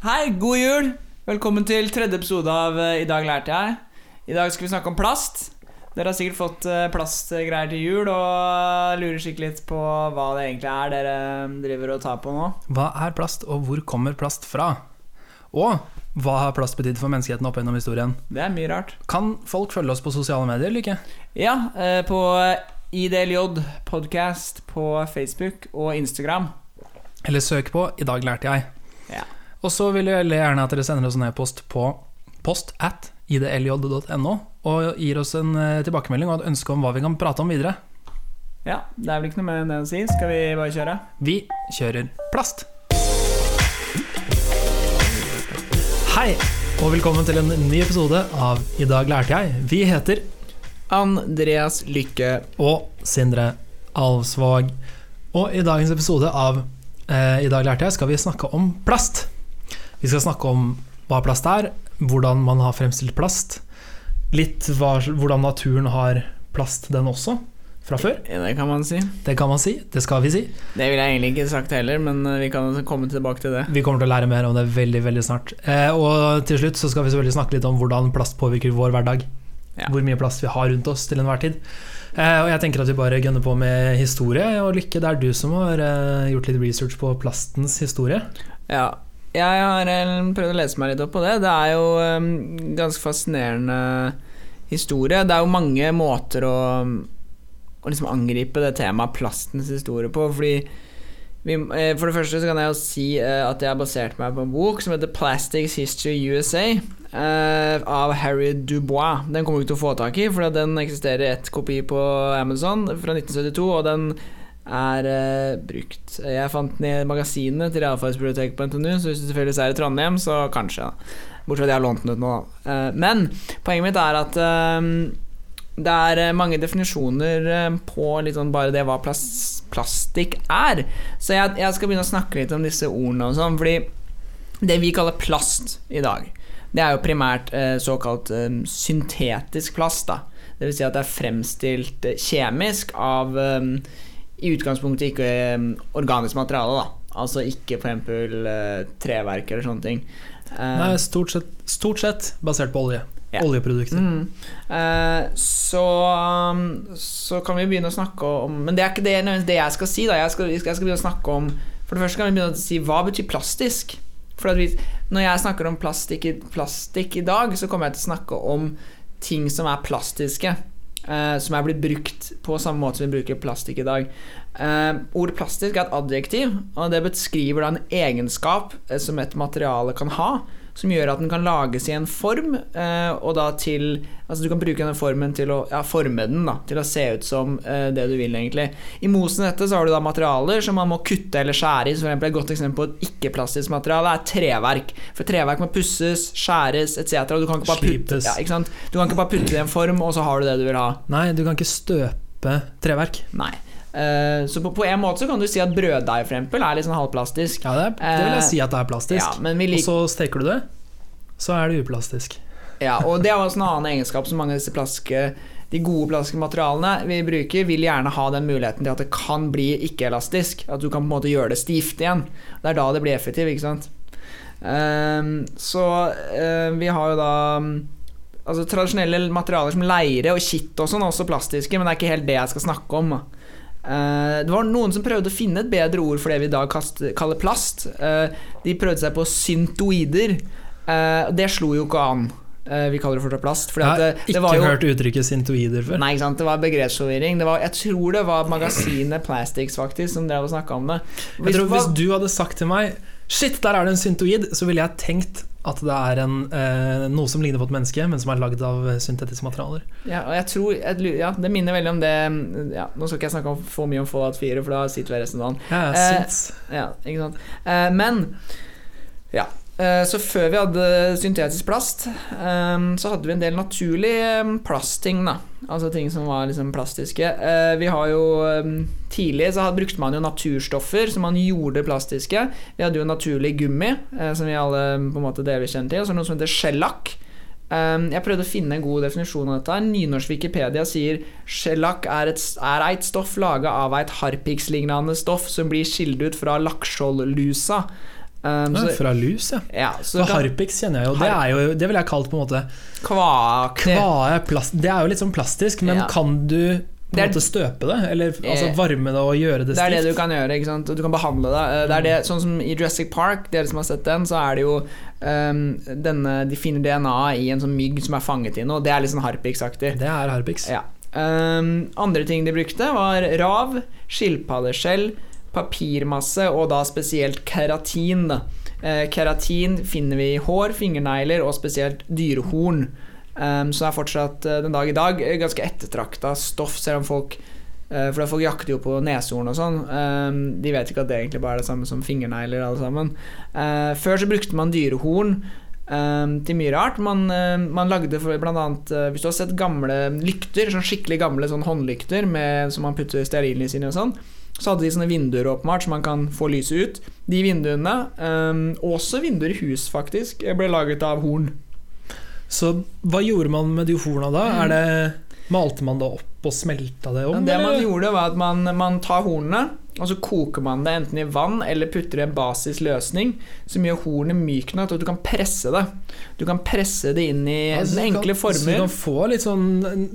Hei, god jul! Velkommen til tredje episode av eh, I dag lærte jeg. I dag skal vi snakke om plast. Dere har sikkert fått eh, plastgreier til jul og lurer sikkert litt på hva det egentlig er dere eh, driver og tar på nå. Hva er plast, og hvor kommer plast fra? Og hva har plast betydd for menneskeheten opp gjennom historien? Det er mye rart. Kan folk følge oss på sosiale medier eller ikke? Ja, eh, på IDLJ podcast på Facebook og Instagram. Eller søk på 'I dag lærte jeg'. Ja. Og så vil jeg gjerne at dere sender oss en e-post på post at idlj.no og gir oss en eh, tilbakemelding og et ønske om hva vi kan prate om videre. Ja, det er vel ikke noe mer enn det å si. Skal vi bare kjøre? Vi kjører plast. Hei, og velkommen til en ny episode av I dag lærte jeg. Vi heter Andreas Lykke. og Sindre Alvsvåg. Og i dagens episode av eh, I dag lærte jeg skal vi snakke om plast. Vi skal snakke om hva plast er, hvordan man har fremstilt plast, litt hva, hvordan naturen har plast den også, fra før. Det kan man si. Det kan man si, det skal vi si. Det ville jeg egentlig ikke sagt heller, men eh, vi kan komme tilbake til det. Vi kommer til å lære mer om det veldig veldig snart. Eh, og til slutt så skal vi selvfølgelig snakke litt om hvordan plast påvirker vår hverdag. Ja. Hvor mye plast vi har rundt oss til enhver tid. Eh, og jeg tenker at vi bare gønner på med historie. Og Lykke, det er du som har eh, gjort litt research på plastens historie. Ja, jeg har eh, prøvd å lese meg litt opp på det. Det er jo en ganske fascinerende historie. Det er jo mange måter å, å liksom angripe det temaet plastens historie på. Fordi vi, eh, For det første så kan jeg jo si eh, at jeg har basert meg på en bok som heter 'Plastics History USA' eh, av Harry Dubois. Den kommer du ikke til å få tak i, for den eksisterer i ett kopi på Amazon fra 1972, og den er uh, brukt. Jeg fant den i magasinet til realfagsbiblioteket på NTNU, så hvis du tilfeldigvis er i Trondheim, så kanskje. da. Bortsett fra at jeg har lånt den ut nå, da. Uh, men poenget mitt er at eh, det er mange definisjoner på sånn bare det hva plas plastikk er. Så jeg, jeg skal begynne å snakke litt om disse ordene og sånn, fordi det vi kaller plast i dag, det er jo primært eh, såkalt eh, syntetisk plast, da. Vil si at det er fremstilt kjemisk av eh, i utgangspunktet ikke eh, organisk materiale, da. Altså ikke f.eks. Uh, treverk eller sånne ting. Eh, Nei, stort sett, stort sett basert på olje. Ja. Oljeprodukter. Mm. Eh, så, så kan vi begynne å snakke om Men det er ikke det, det jeg skal si. Jeg, skal, jeg skal begynne å snakke om For det første kan vi begynne å si hva betyr plastisk. For vi, når jeg snakker om plastikk plastikk i dag, så kommer jeg til å snakke om ting som er plastiske. Eh, som er blitt brukt på samme måte som vi bruker plastikk i dag. Uh, ordet plastisk er et adjektiv, og det beskriver da en egenskap eh, som et materiale kan ha, som gjør at den kan lages i en form, eh, og da til Altså du kan bruke denne formen til å ja, forme den, da, til å se ut som eh, det du vil, egentlig. I mosen dette så har du da materialer som man må kutte eller skjære i. Så for eksempel Et godt eksempel på et ikke-plastisk materiale er treverk. For treverk må pusses, skjæres etc. Du kan ikke bare putte ja, ikke sant? Du kan ikke bare putte det i en form, og så har du det du vil ha. Nei, du kan ikke støpe treverk. Nei. Eh, så på, på en måte så kan du si at brøddeig for eksempel er litt sånn halvplastisk. Ja, det, er, det vil jeg Eh, si at det er plastisk. Ja, men vi Og så steker du det, så er det uplastisk. Ja, og det er også en annen egenskap som mange av disse plastiske de gode plastiske materialene vi bruker, vil gjerne ha den muligheten til at det kan bli ikke-elastisk. At du kan på en måte gjøre det stivt igjen. Det er da det blir effektivt, ikke sant. Um, så eh, vi har jo da Altså Tradisjonelle materialer som leire og kitt og sånn også plastiske, men det er ikke helt det jeg skal snakke om. da. Eh, det var noen som prøvde å finne et bedre ord for det vi i dag kaller plast. Eh, de prøvde seg på syntoider. Eh, det slo jo ikke an. Vi kaller det fortsatt plast. Fordi Jeg har det, det ikke var jo, hørt uttrykket syntoider før. Nei, det var begrepsforvirring. Jeg tror det var magasinet Plastics faktisk som drev og snakka om det. Jeg tror Hvis du hadde sagt til meg Shit, der er det en syntoid, så ville jeg tenkt at det er en, eh, noe som ligner på et menneske, men som er lagd av syntetiske materialer. Ja, og jeg tror jeg, Ja, det minner veldig om det ja, Nå skal ikke jeg snakke om, for mye om Fallout 4, for da sitter vi resten av dagen. Ja, Eh. Ja, ikke sant. Eh, men ja. Eh, så før vi hadde syntetisk plast, eh, så hadde vi en del naturlig eh, plastting, da. Altså ting som var liksom plastiske. Vi har jo Tidlig så brukte man jo naturstoffer som man gjorde plastiske. Vi hadde jo naturlig gummi, som vi alle på en måte delvis kjenner til. Og så noe som heter skjellakk. Jeg prøvde å finne en god definisjon av dette. Nynorsk Wikipedia sier skjellakk er, et, er eit stoff laga av eit harpikslignende stoff som blir skilt ut fra lakkskjoldlusa. Um, Ja, så, fra lus, ja. ja, så kan- Harpix kjenner jeg jo. Det er jo Det vil jeg kalt på en måte Kvaaktig. Kvae plast. Det er jo litt sånn plastisk, men Ja. kan du på en måte støpe det? Eller altså Eh, varme det og gjøre det Det er det du kan gjøre. ikke sant? Du kan behandle det. Eh, Det er det, sånn som I Jurassic Park, dere som har sett den, så er det jo um, denne, De finner DNA i en sånn mygg som er fanget i noe. Det er litt sånn Harpix-aktig. Det er Harpix. Ja. Um, andre ting de brukte, var rav, skilpaddeskjell, papirmasse og da spesielt keratin. Da. Eh, keratin finner vi i hår, fingernegler og spesielt dyrehorn. Um, så er fortsatt eh, den dag i dag eh, ganske ettertrakta stoff, selv om folk uh, For folk jakter jo på neshorn og sånn. Um, de vet ikke at det egentlig bare er det samme som fingernegler, alle sammen. Uh, før så brukte man dyrehorn um, til mye rart. Man, man lagde annet eh, Hvis du har sett gamle lykter, sånn skikkelig gamle sånn håndlykter med, som man putter stearinlys inn i og sånn, så hadde de sånne vinduer åpenbart, så man kan få lyset ut. De vinduene, um, også vinduer i hus faktisk, ble laget av horn. Så hva gjorde man med de horna da? Er det, malte man det opp og smelta det om? Ja, det man gjorde, var at man, man tar hornene, og så koker man det enten i vann eller putter i en basisløsning som gjør hornet mykt nok at du kan presse det. Du kan presse det inn i ja, den enkle kan, Så du kan få litt sånn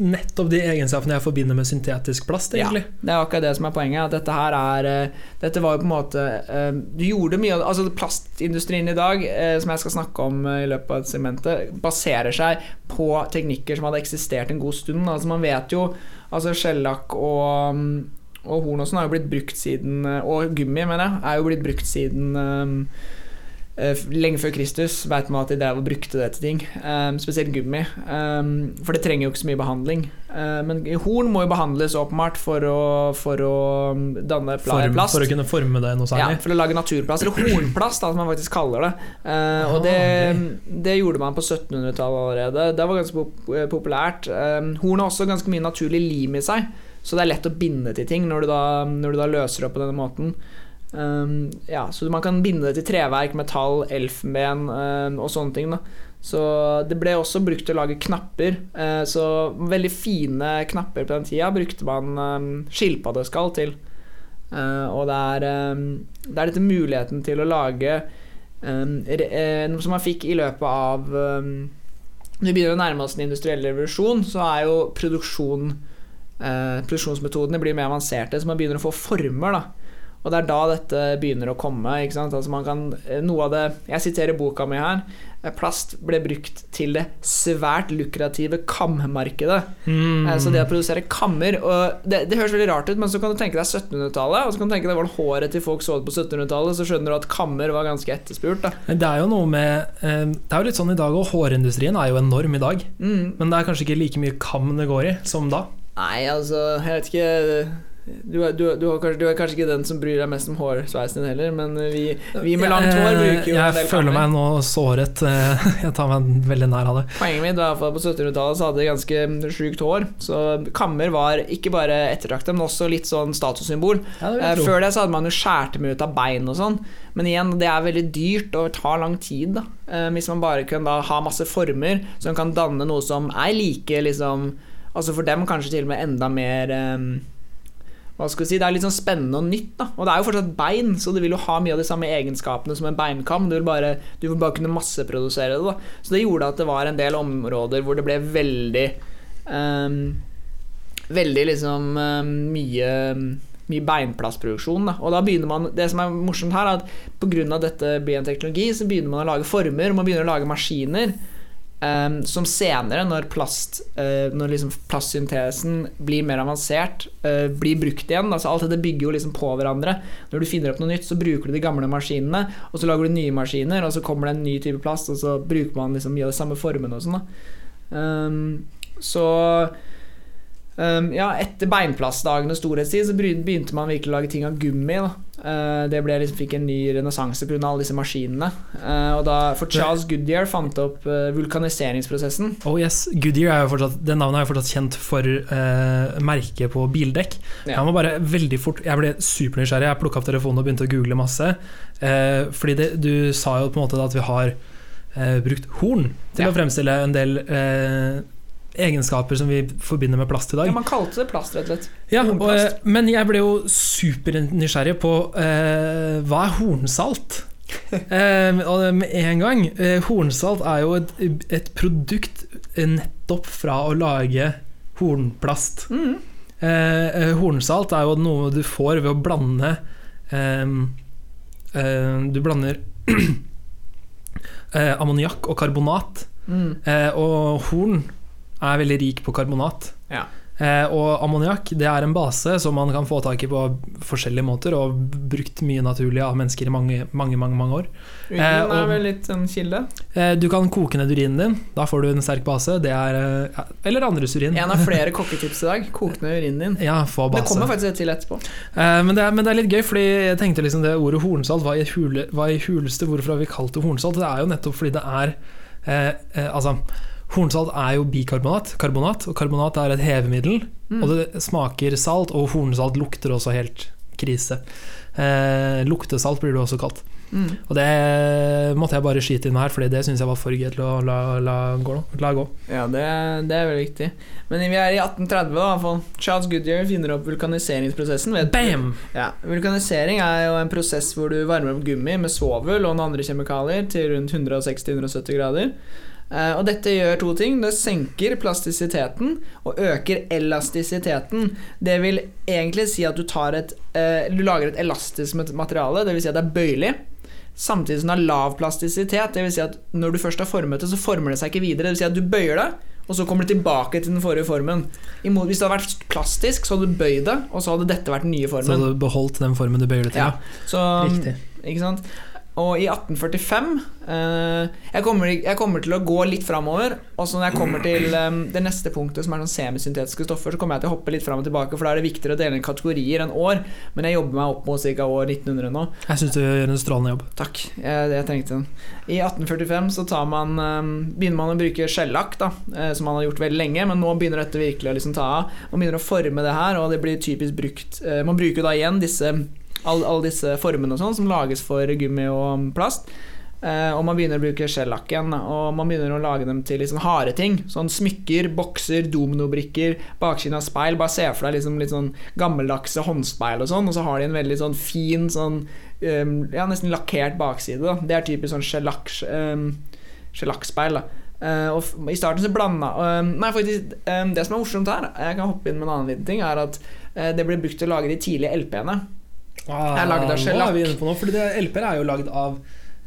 nettopp de egenskapene jeg forbinder med syntetisk plast, Ja, det er akkurat det som er poenget. At dette her er eh, Dette var jo på en måte eh, Du gjorde mye av det Altså Plastindustrien i dag, eh, som jeg skal snakke om i løpet av segmentet, baserer seg på teknikker som hadde eksistert en god stund. Altså Man vet jo Altså skjellakk og, mm, og horn og sånn har jo blitt brukt siden eh, Og gummi, mener jeg, er jo blitt brukt siden eh, Lenge før Kristus vet man at de og brukte det til ting. Um, spesielt gummi. Um, for det trenger jo ikke så mye behandling. Eh, men horn må jo behandles åpenbart for å, for å mm, danne Form, plast. for å kunne forme det noe Ja, for å lage naturplast, eller hornplast, da, som man faktisk kaller det. Eh, og Ah, det, det gjorde man på 1700-tallet allerede. Det var ganske populært. Horn har også ganske mye naturlig lim i seg, så det er lett å binde til ting når du da, når du da løser det opp på denne måten. Um, ja, så man kan binde det til treverk, metall, elfenben um, og sånne ting. Da. Så det ble også brukt til å lage knapper. Uh, så veldig fine knapper på den tida brukte man um, skilpaddeskall til. Uh, og det er, det er dette muligheten til å lage eh, noe som man fikk i løpet av Når vi begynner å nærme oss den industrielle revolusjon, så er jo produksjon eh, Produksjonsmetodene blir mer avanserte, så man begynner å få former. da og det er da dette begynner å komme. Altså man kan, noe av det Jeg siterer boka mi her. eh, Plast ble brukt til det svært lukrative kammarkedet. Mm. Eh, Så det å produsere kammer det, det høres veldig rart ut, men så kan du tenke deg 1700-tallet, og så kan du tenke deg hvordan håret til folk så ut på 1700-tallet, så skjønner du at kammer var ganske etterspurt. Da. Det er jo noe med eh, Det er jo litt sånn i dag, og hårindustrien er jo enorm i dag. Mm. Men det er kanskje ikke like mye kam det går i som da. Nei, altså, jeg vet ikke du er, du, du, er kanskje, du er kanskje ikke den som bryr deg mest om hårsveisen din heller, men vi, vi med langt hår bruker jo Jeg føler meg nå såret. eh, Jeg tar meg veldig nær av det. Poenget mitt var fall på 1700-tallet så hadde jeg ganske sjukt hår. Så kammer var ikke bare ettertraktet, men også litt sånn statussymbol. Ja, Eh. Før det så hadde man jo skåret dem ut av bein og sånn. Men igjen, det er veldig dyrt og tar lang tid. da Eh, Hvis man bare kan da ha masse former som kan danne noe som er like liksom Altså for dem kanskje til og med enda mer um, hva skal vi si, Det er litt sånn spennende og nytt. da Og det er jo fortsatt bein, så det vil jo ha mye av de samme egenskapene som en beinkam. Du vil bare, du vil bare kunne masseprodusere det. da Så det gjorde at det var en del områder hvor det ble veldig um, Veldig liksom um, mye mye beinplassproduksjon. Da. Og da begynner man Det som er morsomt her, er at pga. dette blir en teknologi, så begynner man å lage former, og man begynner å lage maskiner ehm, som senere, når, plast, uh, når liksom plastsyntesen blir mer avansert, uh, blir brukt igjen. Altså alt dette bygger jo liksom på hverandre. Når du finner opp noe nytt, så bruker du de gamle maskinene, og så lager du nye maskiner, og så kommer det en ny type plast, og så bruker man liksom mye av de samme formene og sånn. Ehm, Så Um, ja, etter beinplastdagene storhetstid så begynte man virkelig å lage ting av gummi. Uh, det ble liksom, fikk en ny renessanse pga. alle disse maskinene. Uh, og da, for Charles Goodyear fant opp uh, vulkaniseringsprosessen. Oh yes, Goodyear er jo fortsatt Det navnet er jo fortsatt kjent for eh, merket på bildekk. Ja. Jeg må bare veldig fort Jeg ble supernysgjerrig. Jeg plukka opp telefonen og begynte å google masse. Fordi det, du sa jo på en måte at vi har eh, brukt horn til Ja. å fremstille en del egenskaper som vi forbinder med plast i dag. Ja, man kalte det plast, rett og slett. Ja, og, eh, men jeg ble jo supernysgjerrig på eh, hva er hornsalt? Eh, og med en gang eh, Hornsalt er jo et, et produkt nettopp fra å lage hornplast. Mm. Eh, eh, hornsalt er jo noe du får ved å blande Du blander eh, ammoniakk og karbonat. Mm. Eh, og horn er veldig rik på karbonat. Ja. Eh, og ammoniakk det er en base som man kan få tak i på forskjellige måter, og brukt mye naturlig av mennesker i mange, mange, mange, mange år. Urin Eh, er vel litt en kilde. Eh, du kan koke ned urinen din, da får du en sterk base. Det er, eh, eller andres urin. En av flere kokketips i dag. Kok ned urinen din. Ja, få Det base. kommer faktisk et til etterpå. Eh, men, det er, men det er litt gøy, fordi jeg tenkte liksom det ordet hornsalt Hva i, hule, hva i huleste Hvorfor har vi kalt det hornsalt? Det er jo nettopp fordi det er eh, eh, Altså, hornsalt er jo bikarbonat, karbonat, og karbonat er et hevemiddel. Mm. Og det smaker salt, og hornsalt lukter også helt krise. Eh, luktesalt blir det også kalt. Mm. Og det måtte jeg bare skyte inn her, Fordi det syns jeg var for gøy til å la, la, gå, la gå. Ja, det, det er veldig viktig. Men vi er i 1830, da. i. Charles Goodyear finner opp vulkaniseringsprosessen. Vet? Bam! Ja, Vulkanisering er jo en prosess hvor du varmer opp gummi med svovel og noen andre kjemikalier til rundt 160-170 grader. Eh, og dette gjør to ting. Det senker plastisiteten og øker elastisiteten. Det vil egentlig si at du, tar et, eh, du lager et elastisk mat- materiale, dvs. Si at det er bøyelig. Samtidig som det har lav plastisitet. Det vil si at når du først har formet det, så former det seg ikke videre. Det vil si at du bøyer det, og så kommer det tilbake til den forrige formen. Hvis det hadde vært plastisk, så hadde du bøyd det, og så hadde dette vært den nye formen. Så hadde du beholdt den formen du bøyer det til. Ja. Så, Riktig. ikke sant? Og i 1845 eh, jeg, kommer, jeg kommer til å gå litt framover. Og så når jeg kommer til eh, det neste punktet, som er sånn semisyntetiske stoffer, så kommer jeg til å hoppe litt fram og tilbake, for da er det viktigere å dele inn kategorier enn år. Men jeg jobber meg opp mot ca. år 1900 nå. Jeg syns du gjør en strålende jobb. Takk, jeg, jeg trengte den. I 1845 så tar man, eh, begynner man å bruke skjellakk, eh, som man har gjort veldig lenge, men nå begynner dette virkelig å liksom ta av. Man begynner å forme det her, og det blir typisk brukt eh, Man bruker da igjen disse alle, all disse formene og sånn som lages for gummi og plast. Uh, og man begynner å bruke skjellakken, og man begynner å lage dem til sånn harde ting. Sånn smykker, bokser, dominobrikker, baksiden av speil. Bare se for deg liksom litt sånn gammeldagse håndspeil og sånn, og så har de en veldig sånn fin sånn um, Ja, nesten lakkert bakside. da Det er typisk sånn um, skjellakkspeil. da Eh, og I starten så blanda uh, Nei, faktisk, um, det som er morsomt her, jeg kan hoppe inn med en annen liten ting, er at eh, det ble brukt til å lage de tidlige LP-ene. Ah, er lagd av Nå er vi inne på noe, fordi det- LP-er er jo lagd av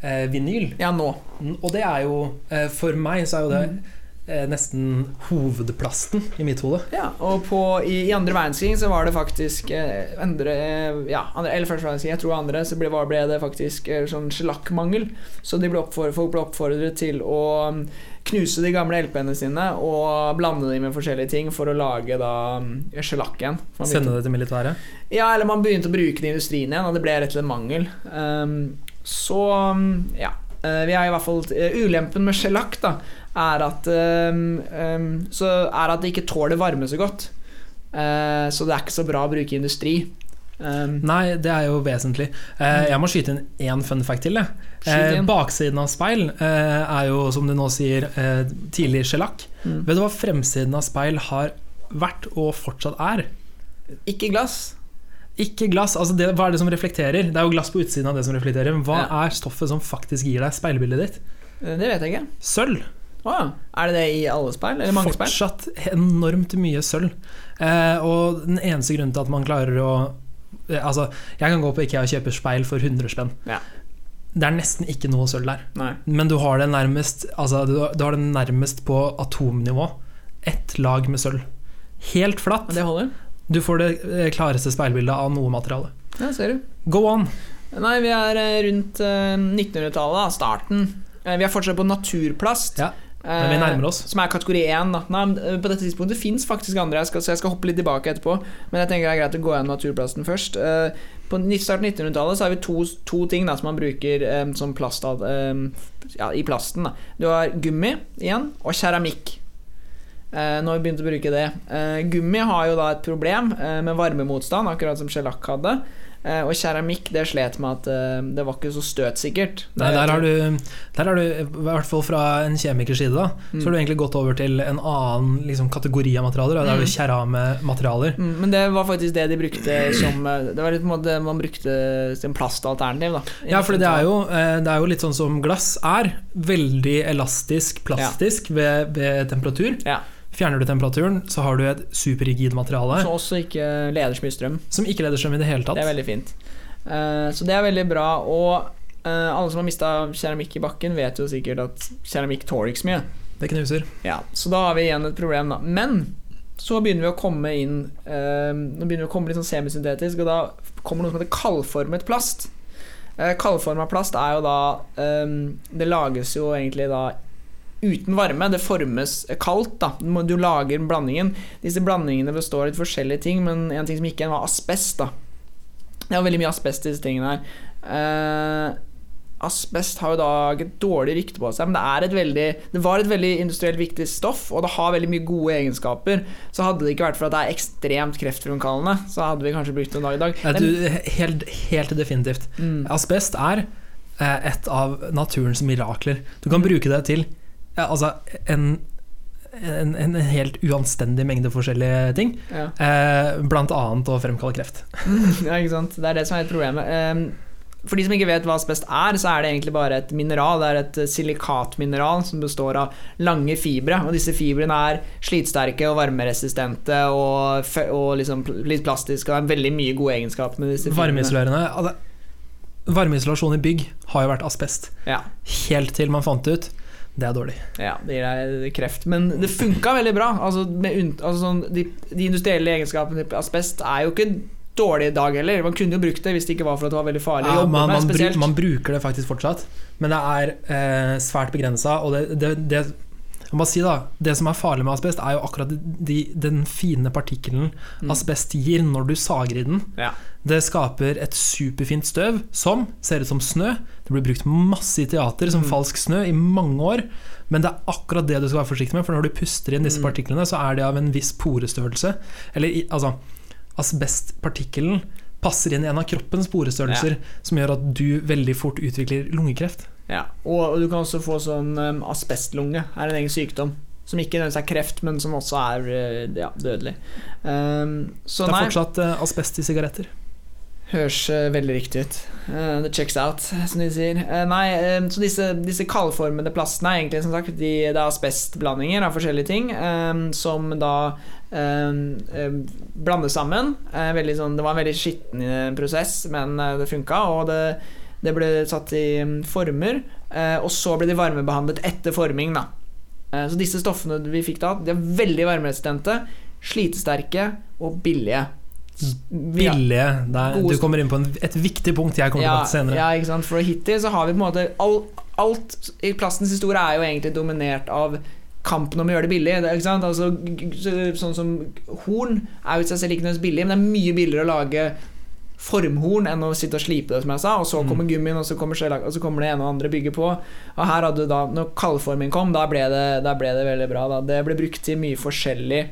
eh, vinyl. Ja, nå. Og det er jo eh, For meg så er jo det eh, nesten hovedplasten i mitt hode. Ja, og på, i, i andre verdenskrig så var det faktisk eh, andre, eh, ja, andre, Eller første verdenskrig, jeg tror andre, så ble, ble det faktisk eh, sånn sjellakkmangel. Så de ble folk ble oppfordret til å mm, knuse de gamle LP-ene sine og blande dem med forskjellige ting for å lage da mm, igjen. Sende det til militæret. Ja, eller man begynte å bruke det i industrien igjen, og det ble rett og slett mangel. Um, så mm, ja. Eh, vi er i hvert fall eh, Ulempen med skjellakk da er at ehm, ehm, Så er at det ikke tåler varme så godt. Eh, så det er ikke så bra å bruke industri. Um, Nei, det er jo vesentlig. Uh, jeg må skyte inn én fun fact til. Eh, baksiden av speil uh, er jo, som du nå sier, tidlig skjellakk. mm. Vet du hva fremsiden av speil har vært og fortsatt er? Ikke glass. Ikke glass. altså det, Hva er det som reflekterer? Det er jo glass på utsiden av det som reflekterer. Hva Ja. er stoffet som faktisk gir deg speilbildet ditt? Det vet jeg ikke. Sølv. Ja. Er det det i alle speil? Eller mange speil? Fortsatt enormt mye sølv. Eh, og den eneste grunnen til at man klarer å eh, Altså, jeg kan gå på IKEA og kjøpe speil for 100 spenn. Ja. Det er nesten ikke noe sølv der. Nei. Men du har det nærmest Altså, du, du har det nærmest på atomnivå. Ett lag med sølv. Helt flatt. Det holder? Du får det eh, klareste speilbildet av noe materiale. Ja, ser du. Go on! Nei, vi er eh, rundt eh, 1900-tallet, starten. Vi er fortsatt på naturplast. Ja, men vi Eh, nærmer oss. Som er kategori 1. Nei, eh, på dette tidspunktet fins faktisk andre, jeg skal, så jeg skal hoppe litt tilbake etterpå. Men jeg tenker det er greit å gå gjennom naturplasten først. Eh, På starten av 1900-tallet så har vi to, to ting da, som man bruker um, som plast eh, ja, i plasten. Da. Du har gummi igjen, og keramikk. Uh, nå har vi begynt å bruke det. Uh, gummi har jo da et problem uh, med varmemotstand, akkurat som sjelakk hadde. Eh, og keramikk det slet med at eh, det var ikke så støtsikkert. Nei, der har du, der har du, i hvert fall fra en kjemikers side, da, Mm. så har du egentlig gått over til en annen liksom, kategori av materialer. Da. Der Mm. du kerame-materialer. Mm, Men det var faktisk det de brukte som eh, Det var litt på en måte man brukte som plastalternativ, da. Ja, for det er, jo, eh, det er jo litt sånn som glass er. Veldig elastisk, plastisk ved, ved temperatur. Ja. Fjerner du temperaturen, så har du et superrigid materiale Som også ikke leder så mye strøm. som ikke leder strøm i det hele tatt. Det er veldig fint. Eh, så det er veldig bra. Og eh, alle som har mista keramikk i bakken, vet jo sikkert at keramikk tåler ikke så mye. Det knuser. Ja, Så da har vi igjen et problem, da. Men så begynner vi å komme inn eh, Nå begynner vi å komme litt sånn semisyntetisk, og da kommer noe som heter kaldformet plast. Kaldforma plast er jo da Det lages jo egentlig da uten varme. Det formes kaldt. da Du lager blandingen. Disse blandingene består av litt forskjellige ting, men en ting som gikk igjen, var asbest. da Det er veldig mye asbest i disse tingene her. Eh, Asbest har jo da et dårlig rykte på seg, men det, er et veldig, det var et veldig industrielt viktig stoff, og det har veldig mye gode egenskaper. Så hadde det ikke vært for at det er ekstremt kreftfremkallende, så hadde vi kanskje brukt det en dag i dag. Men- du, helt, helt definitivt. mm, Asbest er eh, et av naturens mirakler. Du kan bruke det til ja, altså en, en, en helt uanstendig mengde forskjellige ting. ja. Eh, blant annet å fremkalle kreft. ja, ikke sant. Det er det som er et problem eh, For de som ikke vet hva asbest er, så er det egentlig bare et mineral. Det er et silikatmineral som består av lange fibre. Og disse fibrene er slitsterke og varmeresistente og, og liksom litt plastiske. Og det er veldig mye gode egenskaper med disse fibrene. Varmeisolerende altså, Varmeisolasjon i bygg har jo vært asbest. Ja, Helt til man fant ut det er dårlig. ja, det gir deg kreft. Men det funka veldig bra. Altså, altså sånn, de, de industrielle egenskapene til asbest er jo ikke dårlig i dag heller. Man kunne jo brukt det hvis det ikke var for at det var veldig farlig Ja, man, man, man bruker det faktisk fortsatt, men det er eh, svært begrensa. Og det, det, det, jeg må si da, det som er farlig med asbest, er jo akkurat de, den fine partikkelen Mm. asbest gir når du sager i den. Ja. Det skaper et superfint støv som ser ut som snø. Det blir brukt masse i teater som Mm. falsk snø i mange år. Men det er akkurat det du skal være forsiktig med, for når du puster inn disse Mm. partiklene, så er det av en viss porestørrelse. Eller altså Asbestpartikkelen passer inn i en av kroppens porestørrelser, som gjør at du veldig fort utvikler lungekreft. Ja, og, og du kan også få sånn um, asbestlunge. er en egen sykdom. Som ikke nødvendigvis er kreft, men som også er eh, ja, dødelig. Um, så det er nei, fortsatt uh, asbest i sigaretter. høres uh, veldig riktig ut. Uh, the checks out, som de sier. Eh, nei, eh, så disse, disse kaldformede plastene er egentlig som sagt de, det er asbestblandinger av forskjellige ting um, som da eh, eh, blandes sammen. Eh, veldig sånn, det var en veldig skitten prosess, men det funka. Og det, det ble satt i mm, former, eh, og så ble de varmebehandlet etter forming. Da. Eh, så disse stoffene vi fikk da, de er veldig varmeresistente, slitesterke og billige. Har- Billige. Der, du kommer inn på en, et viktig punkt jeg kommer ja, til senere. Ja, ikke sant? For hittil så har vi på en måte all, Alt i plastens historie er jo egentlig dominert av kampen om å gjøre det billig. Ikke sant? Altså, sånn som Horn er jo i seg selv ikke nødvendigvis billig, men det er mye billigere å lage formhorn enn å sitte og slipe det, som jeg sa. Og så Mm. kommer gummien, og så kommer, skjellag- og så kommer det ene og andre bygget på. Og her hadde du da, når kaldformen kom, da ble det, da ble det veldig bra. Da. Det ble brukt til mye forskjellig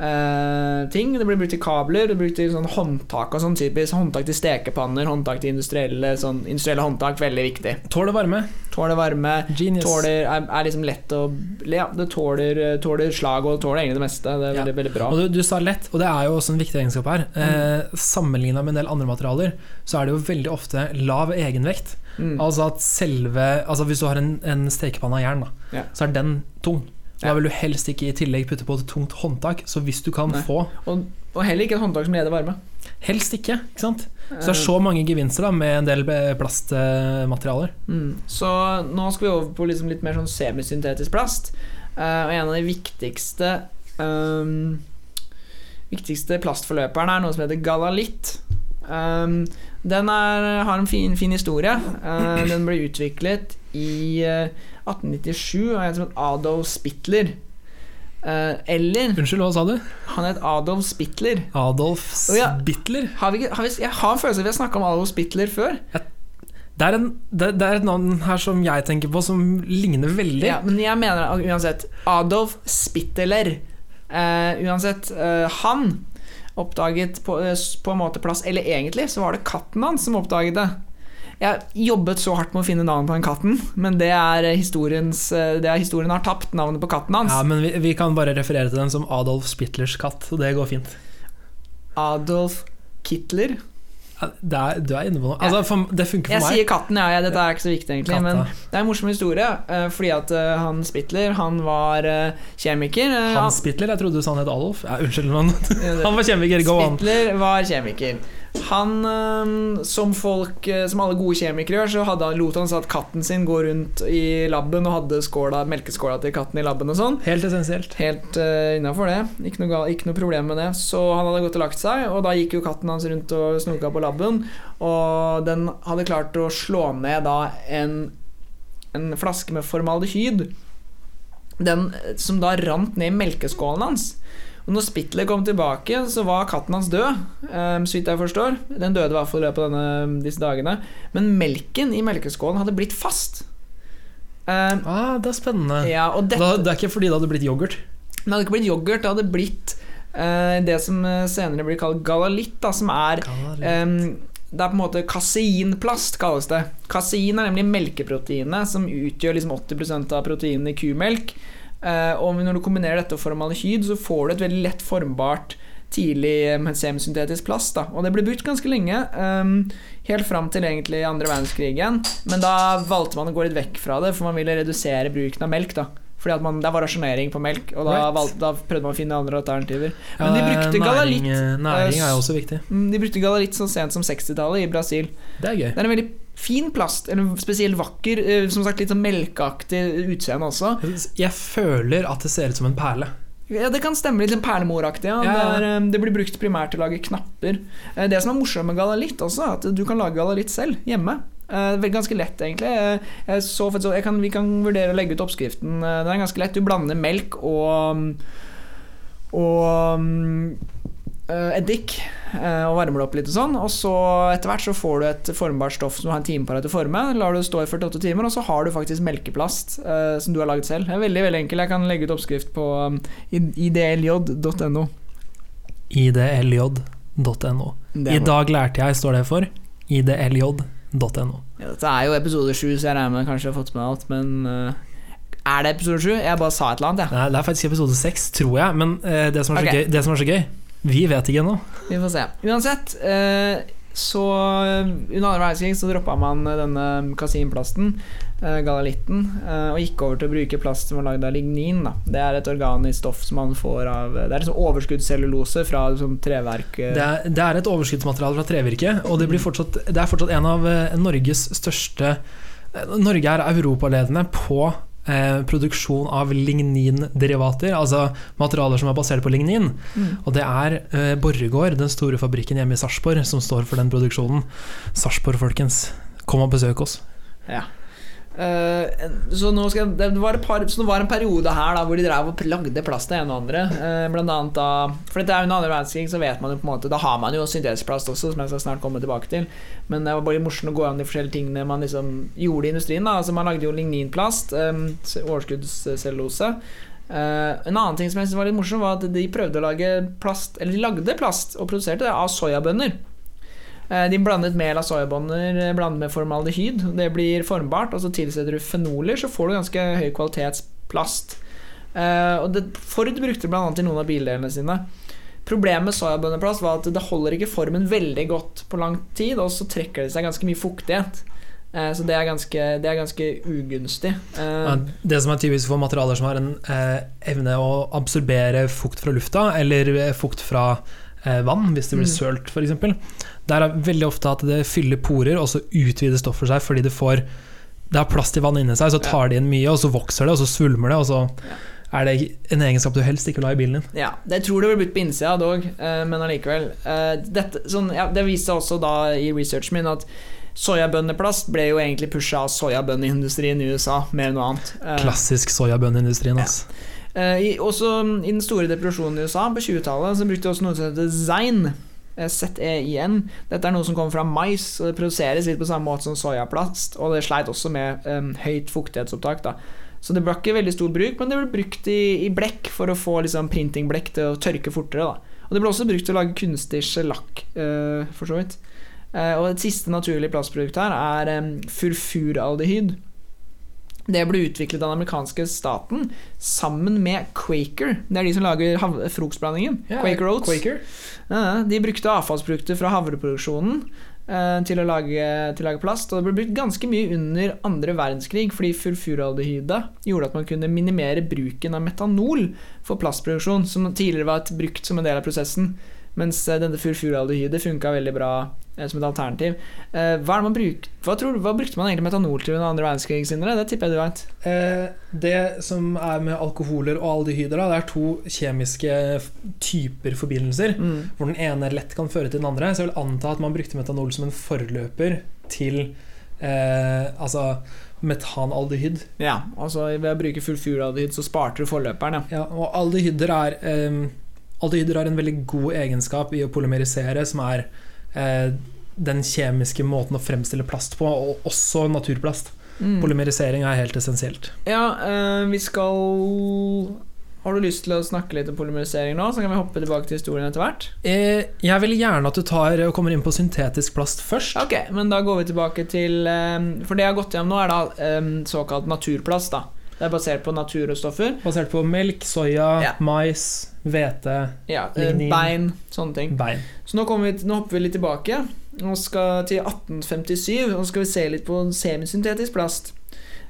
eh, ting. Det blir brukt til kabler, det blir brukt til sånn håndtak og sånn typisk. Håndtak til stekepanner, håndtak til industrielle, sånn, industrielle håndtak. Veldig viktig. Tåler varme. Tåler varme. Genius. Tåler, er, er liksom lett å Ja, det tåler, tåler slag og tåler egentlig det meste. Det er Ja. veldig, veldig bra. Og du, du sa lett, og det er jo også en viktig egenskap her. Eh, Sammenligna med en del andre materialer, så er det jo veldig ofte lav egenvekt. Mm. Altså at selve Altså Hvis du har en, en stekepanne av jern, da, Ja. så er den tung. Da vil du helst ikke i tillegg putte på et tungt håndtak. Så hvis du kan Nei. få Og, og heller ikke et håndtak som leder varme. Helst ikke, ikke sant? Så det Eh, er så mange gevinster da med en del eh, plastmaterialer. Mm. Så nå skal vi over på liksom litt mer sånn semisyntetisk plast. Uh, og en av de viktigste um, Viktigste plastforløperne er noe som heter galalitt. Ehm, den er, har en fin, fin historie. Uh, den ble utviklet i uh, 1897 av en som het Adolf Spittler. Uh, eller Unnskyld, hva sa du? Han het Adolf Spittler. Adolf Spitler? ja. Spittler? Har vi, har vi, jeg har en følelse av at vi har snakka om Adolf Spittler før. Det er, en, det, det er et navn her som jeg tenker på, som ligner veldig. Ja, men jeg mener uansett Adolf Spittler. Uh, uansett, uh, han oppdaget på, eh, på en måte plass. Eller egentlig så var det katten hans som oppdaget det. Jeg jobbet så hardt med å finne navnet på den katten, men det er det er Historien har tapt navnet på katten hans. Ja, men vi, vi kan bare referere til den som Adolf Spitlers katt, og det går fint. Adolf Kitler. Det er, du er inne på noe. Altså, for, det funker Jeg meg. Jeg sier katten, ja. ja, Dette er ikke så viktig, egentlig. Katta. Men det er en morsom historie. eh, Fordi at eh, han Spitler, han var eh, kjemiker. Han Spitler, jeg trodde du sa han het Adolf. Ja, unnskyld, men han- var kjemiker. Go on. Spitler var kjemiker. Han, eh, som folk eh, Som alle gode kjemikere gjør, så hadde han, lot han at katten sin gå rundt i laben og hadde skåla, melkeskåla til katten i laben og sånn. Helt essensielt. Helt uh, innafor det. Ikke noe, ikke noe problem med det. Så han hadde gått og lagt seg, og da gikk jo katten hans rundt og snoka på labben. Og den hadde klart å slå ned da en, en flaske med formaldehyd. Den eh, som da rant ned i melkeskålen hans. Og når Spitler kom tilbake, så var katten hans død, um, så vidt jeg forstår. Den døde i hvert fall i løpet av denne, disse dagene. Men melken i melkeskålen hadde blitt fast. Um, Ah, det er spennende. ja, og dette Da, det er ikke fordi det hadde blitt yoghurt. det hadde ikke blitt yoghurt, det hadde blitt uh, det som senere blir kalt galalitt, da, som er Det er på en måte kaseinplast, kalles det. Kasein er nemlig melkeproteinet, som utgjør liksom 80% av proteinene i kumelk. Eh, og når du kombinerer dette og formaldehyd, så får du et veldig lett formbart tidlig semisyntetisk plast. Da. Og det ble brukt ganske lenge, um, helt fram til egentlig andre verdenskrigen. Men da valgte man å gå litt vekk fra det, for man ville redusere bruken av melk. da fordi at man, Det var rasjonering på melk, og da, Right. valgte, da prøvde man å finne andre alternativer. Men de brukte næring, galalitt. Næring Eh, er også viktig. Mm, De brukte galalitt så sent som 60-tallet i Brasil. Det er gøy. Det er en veldig fin plast, eller spesielt vakker. eh, Som sagt litt sånn melkeaktig utseende også. Jeg føler at det ser ut som en perle. Ja, Det kan stemme litt perlemoraktig. Ja. Ja. Det, er, eh, det blir brukt primært til å lage knapper. Eh, Det som er morsomt med galalitt også, at du kan lage galalitt selv hjemme. Ganske lett, egentlig. Så, kan, vi kan vurdere å legge ut oppskriften. Den er ganske lett. Du blander melk og og mm, eddik og varmer det opp litt og sånn. Og så etter hvert så får du et formbart stoff som du har en time på deg til å forme. Lar det stå i 48 timer, og så har du faktisk melkeplast eh, som du har laget selv. Det er veldig veldig enkel. Jeg kan legge ut oppskrift på um, idlj.no. idlj.no. I dag lærte jeg, står det for. idlj.no. Ja, dette er jo episode sju, så jeg regner med kanskje jeg har fått med alt, men uh Er det episode sju? Jeg bare sa et eller annet, jeg. Nei, det er faktisk episode seks, tror jeg. Men uh, det, som er så Ok. gøy, det som er så gøy, vi vet ikke ennå. Vi får se. Uansett, eh, så eh, under andre verdenskrig så droppa man eh, denne kasinplasten, galalitten, og gikk over til å bruke plast som var lagd av lignin. Da. Det er et organisk stoff som man får av Det er liksom overskuddscellulose fra liksom, treverk. Det er, det er et overskuddsmateriale fra trevirke, og det, blir fortsatt, det er fortsatt en av Norges største Norge er europaledende på eh, produksjon av ligninderivater, altså materialer som er basert på lignin. Mm. Og det er eh, Borregaard, den store fabrikken hjemme i Sarpsborg, som står for den produksjonen. Sarpsborg, folkens. Kom og besøk oss. Ja. Eh, så, nå skal, det var par, så det var en periode her da hvor de drev og lagde plast til en og andre. eh, blant annet da For dette er jo under andre verdenskrig, så vet man jo på en måte Da har man jo syntesplast plast også, som jeg skal snart komme tilbake til. Men det var bare morsomt å gå an de forskjellige tingene man liksom gjorde i industrien. da Altså Man lagde jo ligninplast, um, overskuddscellulose. Eh, en annen ting som jeg synes var litt morsom, var at de prøvde å lage plast Eller de lagde plast og produserte det av soyabønner. Eh, De blandet mel av soyabønner eh, blandet med formaldehyd. Det blir formbart, og så tilsetter du fenoler, så får du ganske høy kvalitetsplast. plast. og det, Ford brukte bl.a. i noen av bildelene sine. Problemet med soyabønneplast var at det holder ikke formen veldig godt på lang tid, og så trekker det seg ganske mye fuktighet. Eh, Så det er ganske, det er ganske ugunstig. Eh, Ja, Det som er typisk for materialer som har en eh, evne å absorbere fukt fra lufta, eller eh, fukt fra eh, vann, hvis det blir Mm. sølt f.eks. Der er veldig ofte at det fyller porer, og så utvider stoffet seg fordi det får Det har plass til vann inni seg, så tar det inn mye, og så vokser det, og så svulmer det, og så er det en egenskap du helst ikke vil ha i bilen din. Ja, det tror det blir blitt på innsida dog, eh, men allikevel. Eh, dette, sånn, ja, det viste seg også da i researchen min at soyabønneplast ble jo egentlig pusha av soyabønneindustrien i USA, mer enn noe annet. Eh, Klassisk soyabønneindustrien. Altså. eh, i, også i den store depresjonen i USA på 20-tallet så brukte de også noe som heter Zein. eh, Z-E-I-N. Dette er noe som kommer fra mais, og det produseres litt på samme måte som soyaplast. Og det sleit også med um, høyt fuktighetsopptak. da så det ble ikke veldig stor bruk, men det ble brukt i, i blekk for å få liksom, printingblekk til å tørke fortere. Da. Og det ble også brukt til å lage kunstig skjelakk, uh, for så vidt. Uh, og et siste naturlig plastprodukt her er um, furfuraldehyd. Det ble utviklet av den amerikanske staten sammen med Quaker. Det er de som lager frokostblandingen. Ja, Quaker Oats. Quaker. Ja, de brukte avfallsprodukter fra havreproduksjonen eh, til, å lage, til å lage plast. Og det ble brukt ganske mye under andre verdenskrig fordi fulfuraldehyde gjorde at man kunne minimere bruken av metanol for plastproduksjon, som tidligere var brukt som en del av prosessen. Mens eh, denne furfuraldehydet funka veldig bra eh, som et alternativ. Eh, hva, bruk, hva, tror, hva brukte man egentlig metanol til under andre verdenskrig? Det tipper jeg du veit. Eh, det som er med alkoholer og aldehyder, da, det er to kjemiske typer forbindelser. Mm. Hvor den ene lett kan føre til den andre. Så jeg vil anta at man brukte metanol som en forløper til eh, altså metanaldehyd. Ja, altså ved å bruke furfuraldehyd så sparte du forløperen, ja. Ja, og aldehyder er eh, Aldehyder har en veldig god egenskap i å polymerisere, som er eh, den kjemiske måten å fremstille plast på, og også naturplast. Mm. Polymerisering er helt essensielt. Ja, eh, vi skal Har du lyst til å snakke litt om polymerisering nå? Så kan vi hoppe tilbake til historien etter hvert. Eh, jeg vil gjerne at du tar og kommer inn på syntetisk plast først. Ok, men da går vi tilbake til eh, For det jeg har gått gjennom nå, er da eh, såkalt naturplast. da Det er basert på naturstoffer. Basert på melk, soya, Ja. mais, hvete, Ja, eh, Lignin. bein, sånne ting. bein. Så nå, vi, nå hopper vi litt tilbake og skal til 1857 og skal vi se litt på semisyntetisk plast.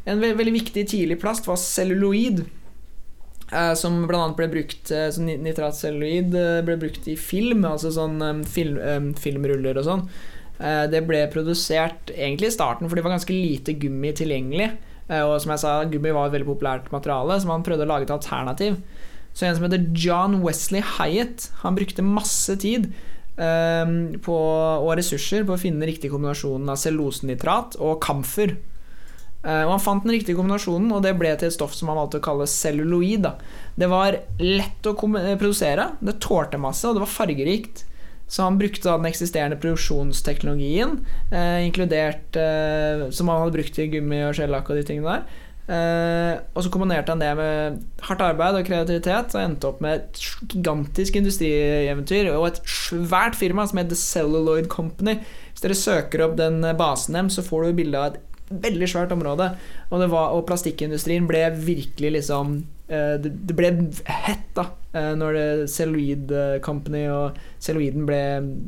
En ve veldig viktig tidlig plast var celluloid, eh, som bl.a. ble brukt eh, som nitratcelluloid eh, ble brukt i film, altså sånn eh, film, filmruller og sånn. Det ble produsert egentlig i starten for det var ganske lite gummi tilgjengelig. Eh, og som jeg sa, gummi var et veldig populært materiale, så man prøvde å lage et alternativ. Så en som heter John Wesley Hyatt, han brukte masse tid um, på, og ressurser på å finne den riktige kombinasjonen av cellulosenitrat og kamfer. Uh, og han fant den riktige kombinasjonen, og det ble til et stoff som han valgte å kalle celluloid. Da. Det var lett å produsere, det tålte masse, og det var fargerikt. Så han brukte da den eksisterende produksjonsteknologien, eh, inkludert eh, som han hadde brukt i gummi og skjellakk og de tingene der. Eh, og så kombinerte han det med hardt arbeid og kreativitet, og endte opp med et gigantisk industrieventyr og et svært firma som heter The Celluloid Company. Hvis dere søker opp den basen dem, så får du bilde av et veldig svært område. Og, det var, og plastikkindustrien ble virkelig liksom eh, Det det ble hett da eh, når det Celluloid Company og celluloiden ble,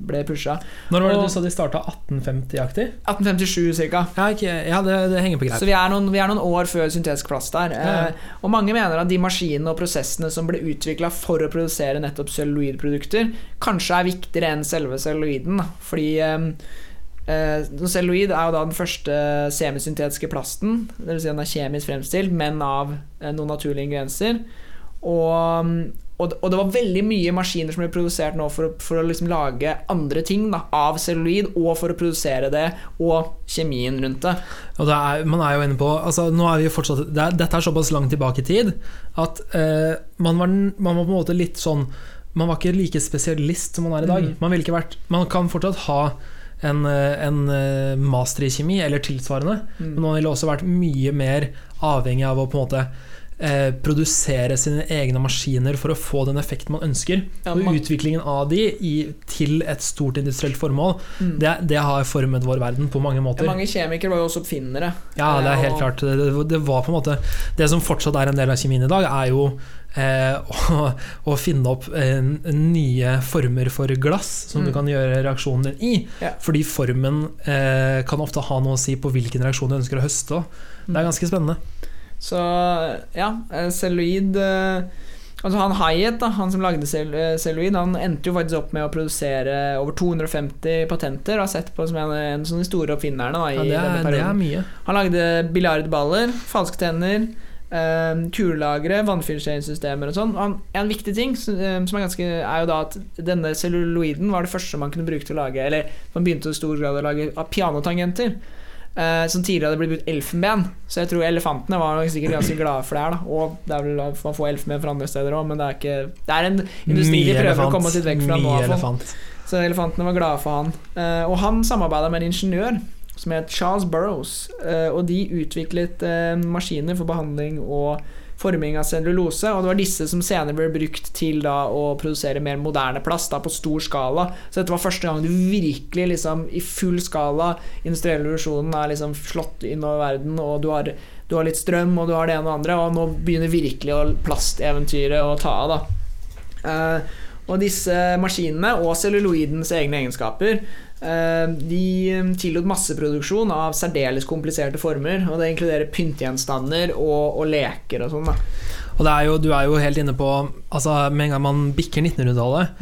ble pusha. Når var det Og- du sa de starta 1850-aktig? 1857 ca. Ja, okay. ja det, det henger på Så vi er, noen, vi er noen år før syntetisk plast der. Ja, ja. Eh, og mange mener at de maskinene og prosessene som ble utvikla for å produsere nettopp celluloidprodukter, kanskje er viktigere enn selve celluloiden. Fordi eh, eh, celluloid er jo da den første semisyntetiske plasten. Dvs. Si den er kjemisk fremstilt, men av eh, noen naturlige ingredienser. Og, og, og det var veldig mye maskiner som ble produsert nå for, for å liksom lage andre ting da, av celluloid, og for å produsere det, og kjemien rundt det. Og det er, man er jo inne på altså, er vi fortsatt, det er, Dette er såpass langt tilbake i tid at uh, man, var, man var på en måte litt sånn Man var ikke like spesialist som man er i dag. Mm. Man, ville ikke vært, man kan fortsatt ha en, eh, en eh, master i kjemi, eller tilsvarende, Mm. men man ville også vært mye mer avhengig av å på en måte eh, produsere sine egne maskiner for å få den effekten man ønsker. Ja, og utviklingen av de i, til et stort industrielt formål, Mm. det, det har formet vår verden på mange måter. Ja, mange kjemikere var jo også oppfinnere. Ja, det er Eh, helt og- klart. Det, det, det var på en måte Det som fortsatt er en del av kjemien i dag, er jo eh, å, å finne opp eh, nye former for glass som du Mm. kan gjøre reaksjonen din i. Ja. Fordi formen eh, kan ofte ha noe å si på hvilken reaksjon du ønsker å høste. Det er ganske spennende. Så ja, eh, celluloid eh, Altså han Hayet, da, han som lagde cell- eh, celluloid, han endte jo faktisk opp med å produsere over 250 patenter, og har sett på som en, en av de store oppfinnerne da, i Ja, det, denne er, det perioden. er. Han lagde biljardballer, falske tenner, eh, kulelagre, vannfiltreringssystemer og sånn. En viktig ting som eh, er, ganske, er jo da at denne celluloiden var det første man kunne bruke til å lage Eller man begynte i stor grad å lage av pianotangenter. Uh, som tidligere hadde blitt brukt elfenben. Så jeg tror elefantene var sikkert ganske glade for det her. Da. Og det er vel man får elfenben fra andre steder òg, men det er ikke Det er en industri vi prøver å komme litt vekk fra nå. Elefant. Så elefantene var glade for han. Uh, og han samarbeida med en ingeniør som het Charles Burrows. eh, og de utviklet eh, maskiner for behandling og forming av cellulose. Og det var disse som senere ble brukt til da å produsere mer moderne plast da, på stor skala. Så dette var første gang du virkelig liksom, i full skala industriell revolusjonen er liksom slått innover verden, og du har, du har litt strøm, og du har det ene og andre, og nå begynner virkelig å plasteventyret å ta av. da Eh, og disse maskinene og celluloidens egne egenskaper de tillot masseproduksjon av særdeles kompliserte former. Og det inkluderer pyntegjenstander og, og leker og sånn. Og det er jo, du er jo helt inne på Altså Med en gang man bikker 1900-tallet,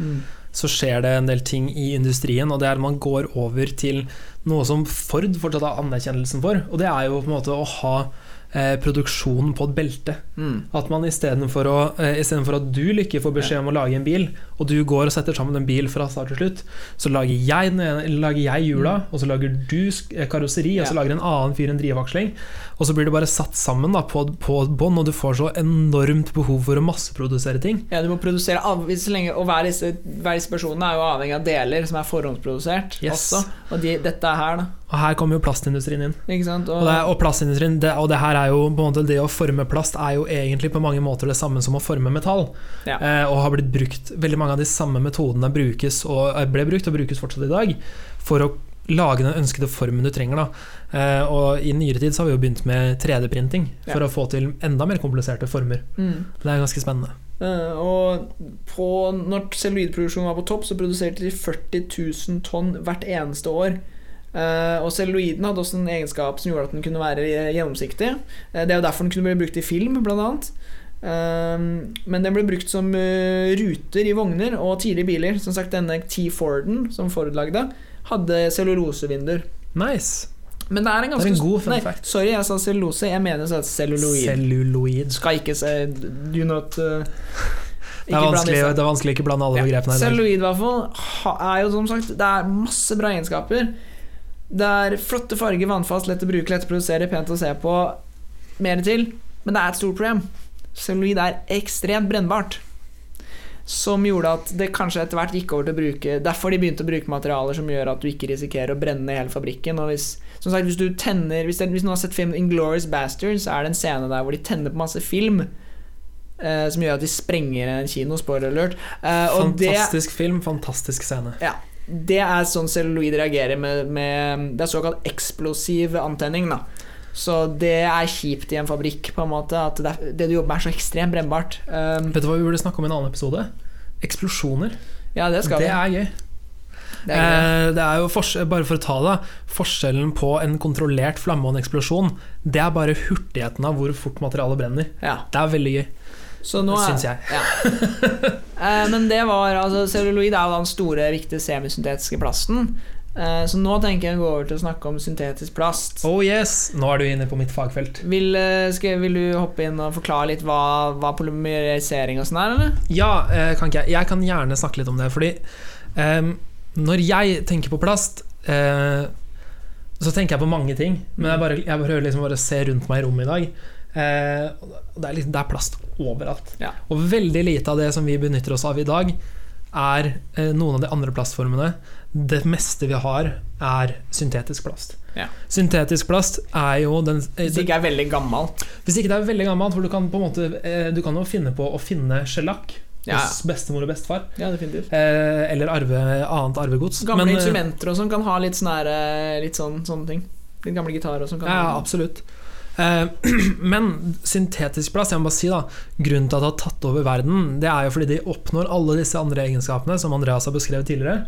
så skjer det en del ting i industrien, og det er at man går over til noe som Ford fortsatt har anerkjennelsen for, og det er jo på en måte å ha eh, produksjonen på et belte. Mm. At man istedenfor eh, istedenfor at du Lykke får beskjed om å lage en bil, og du går og setter sammen en bil fra start til slutt, så lager jeg, lager jeg hjula, og så lager du karosseri, ja. og så Mm. Lager en annen fyr en drivaksling, og så blir det bare satt sammen da, på, på bånd, og du får så enormt behov for å masseprodusere ting. Ja, du må produsere lenge, Og hver hver disse personene er jo avhengig av deler som er forhåndsprodusert Yes. også. Og de, dette er her, da. Og her kommer jo plastindustrien inn. Ikke sant? Og, det, og plastindustrien, det, og det her er jo på en måte Det å forme plast er jo egentlig på mange måter det samme som å forme metall. Ja. Eh, og har blitt brukt Veldig mange av de samme metodene brukes og ble brukt og brukes fortsatt i dag for å lage den ønskede formen du trenger. Da. Eh, og i nyere tid så har vi jo begynt med 3D-printing for Ja. å få til enda mer kompliserte former. Mm. Det er ganske spennende. Uh, og på, når celluloidproduksjonen var på topp, så produserte de 40 000 tonn hvert eneste år. Uh, og celluloiden hadde også en egenskap som gjorde at den kunne være gjennomsiktig. Uh, det er jo derfor den kunne bli brukt i film, blant annet. Eh, men den ble brukt som eh, ruter i vogner og tidlige biler. Som sagt, denne T-Forden som Ford lagde, hadde cellulosevinduer. Nice. Men det er en ganske er en god fun fact. sorry, jeg sa cellulose. Jeg mener så celluloid. Celluloid. Skal ikke se Do not uh, Det er, det er vanskelig å ikke blande alle begrepene. Celluloid i hvert fall er jo som sagt Det er masse bra egenskaper. Det er flotte farger, vannfast, lett å bruke, lett å produsere, pent å se på. Mer til. Men det er et stort problem. Celluloid er ekstremt brennbart. Som gjorde at det kanskje etter hvert gikk over til å bruke Derfor de begynte å bruke materialer som gjør at du ikke risikerer å brenne hele fabrikken. Og hvis, som sagt, hvis du tenner Hvis, det, hvis noen har sett filmen 'Inglorious Bastards', så er det en scene der hvor de tenner på masse film. eh, som gjør at de sprenger en kino. Spoiler alert. Eh, og det, Fantastisk film, fantastisk scene. ja, det er sånn celluloid reagerer med, med Det er såkalt eksplosiv antenning. Da. Så det er kjipt i en fabrikk, på en måte. At det, det du jobber med, er så ekstremt brennbart. Um, Vet du hva vi burde snakke om i en annen episode? Eksplosjoner. ja, det skal det er gøy. Det er. Eh, det er jo bare for å ta det Forskjellen på en kontrollert flamme og en eksplosjon Det er bare hurtigheten av hvor fort materialet brenner. Ja, Det er veldig gøy. så nå er, Syns jeg. Ja. Eh, men det var altså Celluloid er jo den store, viktige semisyntetiske plasten. Eh, så nå tenker jeg å gå over til å snakke om syntetisk plast. Oh yes! Nå er du inne på mitt fagfelt. Vil, eh, skal, vil du hoppe inn og forklare litt hva, hva polymerisering og sånn er, eller? Ja, eh, kan jeg? Jeg kan gjerne snakke litt om det. Fordi um, når jeg tenker på plast, uh, så tenker jeg på mange ting. Men jeg bare, jeg prøver liksom bare å se rundt meg i rommet i dag. Uh, det, er liksom, det er plast overalt. Ja. Og veldig lite av det som vi benytter oss av i dag, er uh, noen av de andre plastformene. Det meste vi har, er syntetisk plast. Ja. Syntetisk plast er jo den eh, Hvis det ikke er veldig gammelt. Hvis ikke det er veldig gammelt, for du kan på en måte eh, Du kan jo finne på å finne skjelakk Ja. hos bestemor og bestefar. Ja. Eh, eller arve, annet arvegods. Gamle Men, eh, instrumenter og sånn kan ha litt, sånn eh, litt sånn, sånne ting. Litt gamle gitarer og sånn. Ja, absolutt. Eh, men syntetisk plast, jeg må bare si da grunnen til at det har tatt over verden, det er jo fordi de oppnår alle disse andre egenskapene som Andreas har beskrevet tidligere.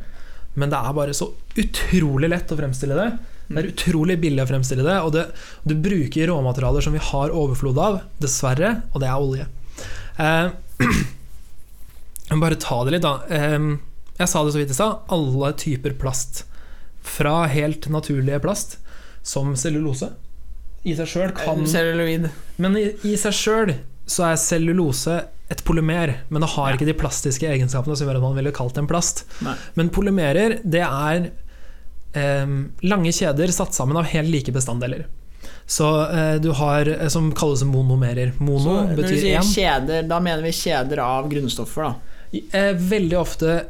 Men det er bare så utrolig lett å fremstille det. Det er utrolig billig å fremstille det, og det, du bruker råmaterialer som vi har overflod av, dessverre, og det er olje. Eh, jeg må bare ta det litt, da. Eh, jeg sa det så vidt i stad. Alle typer plast. Fra helt naturlige plast, som cellulose, i seg sjøl kan Eh, Celluloid. Men i, i seg sjøl så er cellulose et polymer, men det har Ja. ikke de plastiske egenskapene som gjør at man ville kalt det en plast. Nei. Men polymerer, det er eh, lange kjeder satt sammen av helt like bestanddeler. Så eh, du har eh, som kalles monomerer. Mono Så når du sier én. kjeder, da mener vi kjeder av grunnstoffer, da. Eh, veldig ofte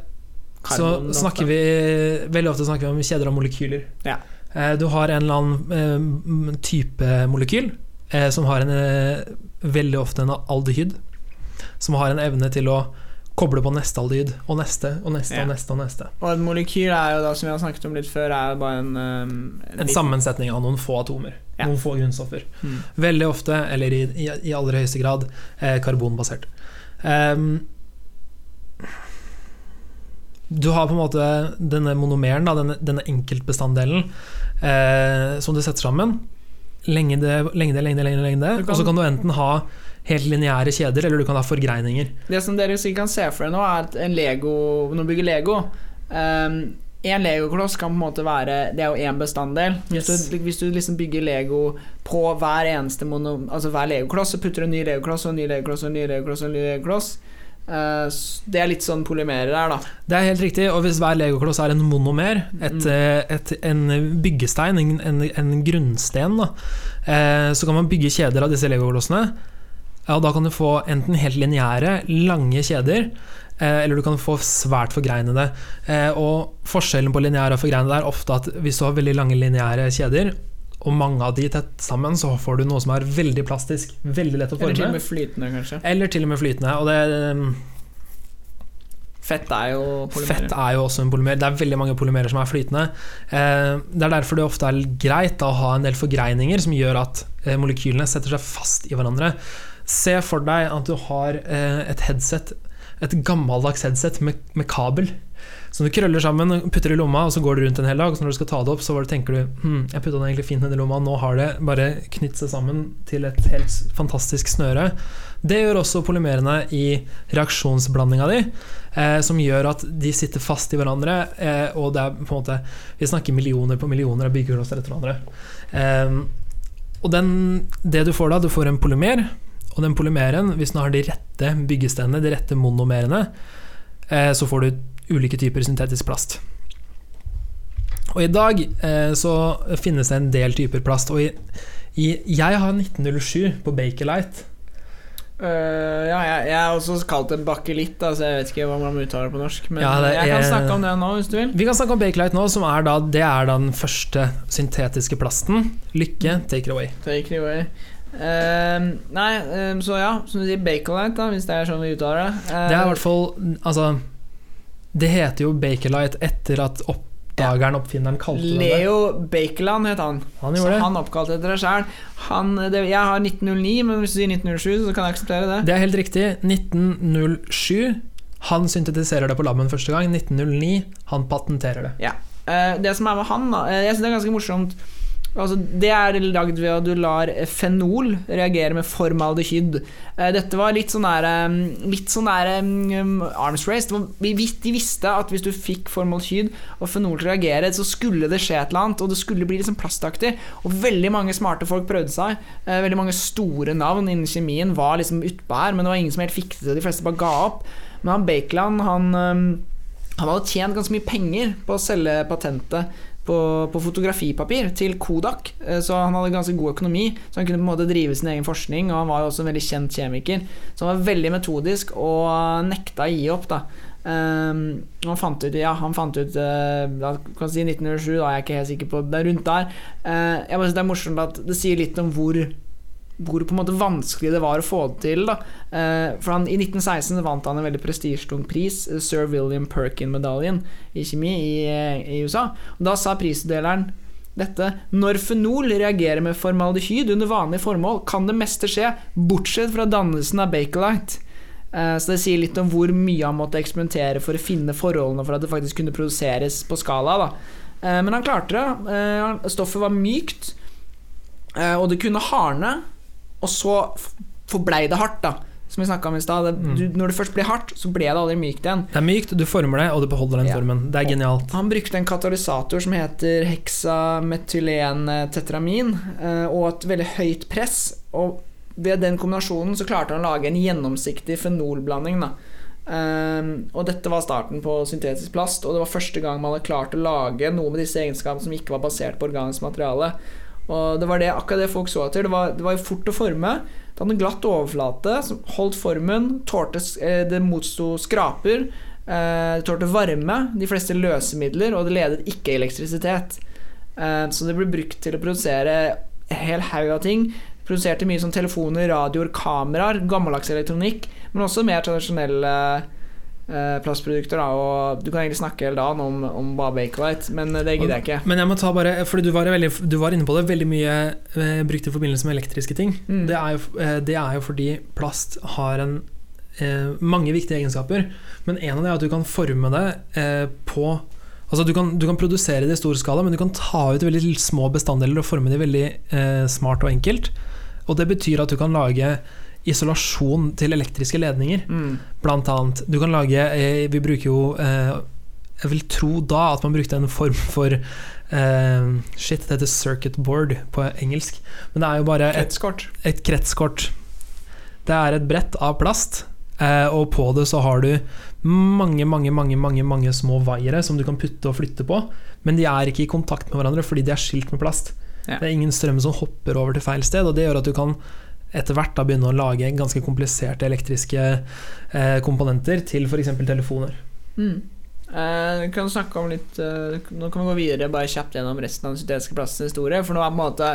så snakker vi Veldig ofte snakker vi om kjeder av molekyler. Ja. Eh, du har en eller annen eh, type molekyl som har en, veldig ofte en aldehyd, som har en evne til å koble på neste lyd og neste, og neste, Ja. og neste. og neste Og et molekyl er jo da, som vi har snakket om litt før, er jo bare en, um, En sammensetning av noen få atomer. Ja. Noen få grunnstoffer. Mm. Veldig ofte, eller i, i, i aller høyeste grad, eh, karbonbasert. Um, du har på en måte denne monomeren, da, denne, denne enkeltbestanddelen, eh, som du setter sammen. Lengde, lengde, lengde, lengde, lengde. Og så kan du enten ha helt lineære kjeder, eller du kan ha forgreininger. Det som dere sikkert kan se for dere nå, er at en Lego Når du bygger Lego um, En legokloss kan på en måte være Det er jo én bestanddel. Hvis, Yes. du, hvis du liksom bygger Lego på hver eneste mono, Altså hver legokloss, så putter du en ny legokloss og en ny legokloss og en ny legokloss og en ny legokloss. Uh, det er litt sånn polymerer der, da. Det er helt riktig, og hvis hver legokloss er en monomer, et, Mm. eh, et, en byggestein, en, en, en grunnsten, da, eh, så kan man bygge kjeder av disse legoklossene. Ja, og da kan du få enten helt lineære, lange kjeder, eh, eller du kan få svært forgreinede. Eh, og forskjellen på lineære og forgreinede er ofte at hvis du har veldig lange lineære kjeder, og mange av de tett sammen, så får du noe som er veldig plastisk, veldig lett å Eller til og forme. med flytende, kanskje. Eller til og med flytende. Og det, eh, Fett er jo polymerer. Fett er jo også en polymer. Det er veldig mange polymerer som er flytende. Det er derfor det ofte er greit å ha en del forgreininger som gjør at molekylene setter seg fast i hverandre. Se for deg at du har eh, et headset, et gammeldags headset med, med kabel. Som du krøller sammen og putter i lomma, og så går du rundt en hel dag. Og når du skal ta det opp, så tenker du hm, jeg putta den egentlig fint ned i lomma, nå har det bare knyttet seg sammen til et helt fantastisk snøre. Det gjør også polymerene i reaksjonsblandinga di, eh, som gjør at de sitter fast i hverandre. Eh, og det er på en måte Vi snakker millioner på millioner av byggeklosser etter hverandre. Eh, og den, det du får da, du får en polymer, og den polymeren, hvis den har de rette byggestenene, de rette monomerene, eh, så får du ulike typer syntetisk plast. Og i dag eh, så finnes det en del typer plast. Og i, i, jeg har 1907 på Bakelite. Uh, ja, jeg, jeg har også kalt det bakelitt, så så jeg vet ikke hva man uttaler på norsk. Men Ja, det jeg kan snakke om det nå, hvis du vil. Vi kan snakke om Bakelite nå, som er da, det er da den første syntetiske plasten. Lykke, take it away. Take it away. Ehm, nei, ehm, så ja, som du sier, Bakelite, da, hvis det er sånn vi uttaler det. Det er i Ehm, hvert fall Altså, det heter jo Bakelite etter at oppdageren, oppfinneren, kalte det det. Leo Bakeland het han. Han Så det. han oppkalte etter det sjøl. Jeg har 1909, men hvis du sier 1907, så kan jeg akseptere det. Det er helt riktig. 1907. Han syntetiserer det på laben første gang. 1909. Han patenterer det. Eh, det som er med han, da eh, Jeg synes det er ganske morsomt. Altså, det er lagd ved at du lar fenol reagere med formaldehyd. Eh, dette var litt sånn der eh, Litt sånn der um, arms race. De visste at hvis du fikk formaldehyd og fenol til å reagere, så skulle det skje et eller annet, og det skulle bli liksom plastaktig. Og veldig mange smarte folk prøvde seg. Veldig mange store navn innen kjemien var liksom utpå her, men det var ingen som helt fikk det. De fleste bare ga opp. Men han Bakeland, han han hadde tjent ganske mye penger på å selge patentet på, på fotografipapir til Kodak, eh, så han hadde ganske god økonomi. Så han kunne på en måte drive sin egen forskning, og han var jo også en veldig kjent kjemiker. Så han var veldig metodisk og nekta å gi opp, da. Um, han fant ut Ja, han fant ut uh, da, kan si 1907, da er jeg ikke helt sikker på Det er rundt der. Uh, jeg bare synes det er morsomt at det sier litt om hvor hvor på en måte vanskelig det var å få det til. Da. Eh, for han, I 1916 vant han en veldig prestisjetung pris, eh, Sir William Perkin-medaljen i kjemi i, eh, i USA. Og da sa prisdeleren dette Når fenol reagerer med formaldehyd under vanlige formål, kan det meste skje, bortsett fra dannelsen av Bakelite. Så det sier litt om hvor mye han måtte eksperimentere for å finne forholdene for at det faktisk kunne produseres på skala. Da. Men han klarte det. Stoffet var mykt, og det kunne hardne. Og så forblei det hardt, da. Som vi snakka om i stad. Mm. du- Når det først ble hardt, så ble det aldri mykt igjen. Det er mykt, du former det, og du beholder den Ja. formen. Det er genialt. Han brukte en katalysator som heter heksametylentetramin, eh, og et veldig høyt press. Og ved den kombinasjonen så klarte han å lage en gjennomsiktig fenolblanding. Da. Um, og dette var starten på syntetisk plast, og det var første gang man hadde klart å lage noe med disse egenskapene som ikke var basert på organisk materiale. Og det var det, akkurat det folk så etter. Det var, det var fort å forme. Det hadde en glatt overflate som holdt formen, tålte, eh, det motsto skraper, eh, det tålte varme, de fleste løsemidler, og det ledet ikke elektrisitet. Eh, så det ble brukt til å produsere en hel haug av ting. Produserte mye sånn telefoner, radioer, kameraer, gammeldags elektronikk, men også mer tradisjonelle eh, plastprodukter. Da, og Du kan egentlig snakke hele dagen om, om bare Bakelite, men det gidder jeg ikke. Men jeg må ta bare, fordi du var, veldig, du var inne på det, veldig mye eh, brukt i forbindelse med elektriske ting. Mm. Det, er jo, eh, det er jo fordi plast har en, eh, mange viktige egenskaper, men en av det er at du kan forme det eh, på Altså du kan, du kan produsere det i stor skala, men du kan ta ut veldig små bestanddeler og forme det veldig eh, smart og enkelt. Og det betyr at du kan lage isolasjon til elektriske ledninger. Mm. Blant annet. Du kan lage eh, Vi bruker jo eh, Jeg vil tro da at man brukte en form for eh, Shit, det heter circuit board på engelsk. Men det er jo bare et, Kretskort. et kretskort. Det er et brett av plast, eh, og på det så har du mange, mange, mange, mange, mange små vaiere som du kan putte og flytte på. Men de er ikke i kontakt med hverandre fordi de er skilt med plast. Ja. Det er ingen strøm som hopper over til feil sted, og det gjør at du kan etter hvert da begynne å lage ganske kompliserte elektriske eh, komponenter til f.eks. telefoner. Mm. Eh, vi kan snakke om litt eh, Nå kan vi gå videre bare kjapt gjennom resten av den syntetiske plastens historie. For nå er på en måte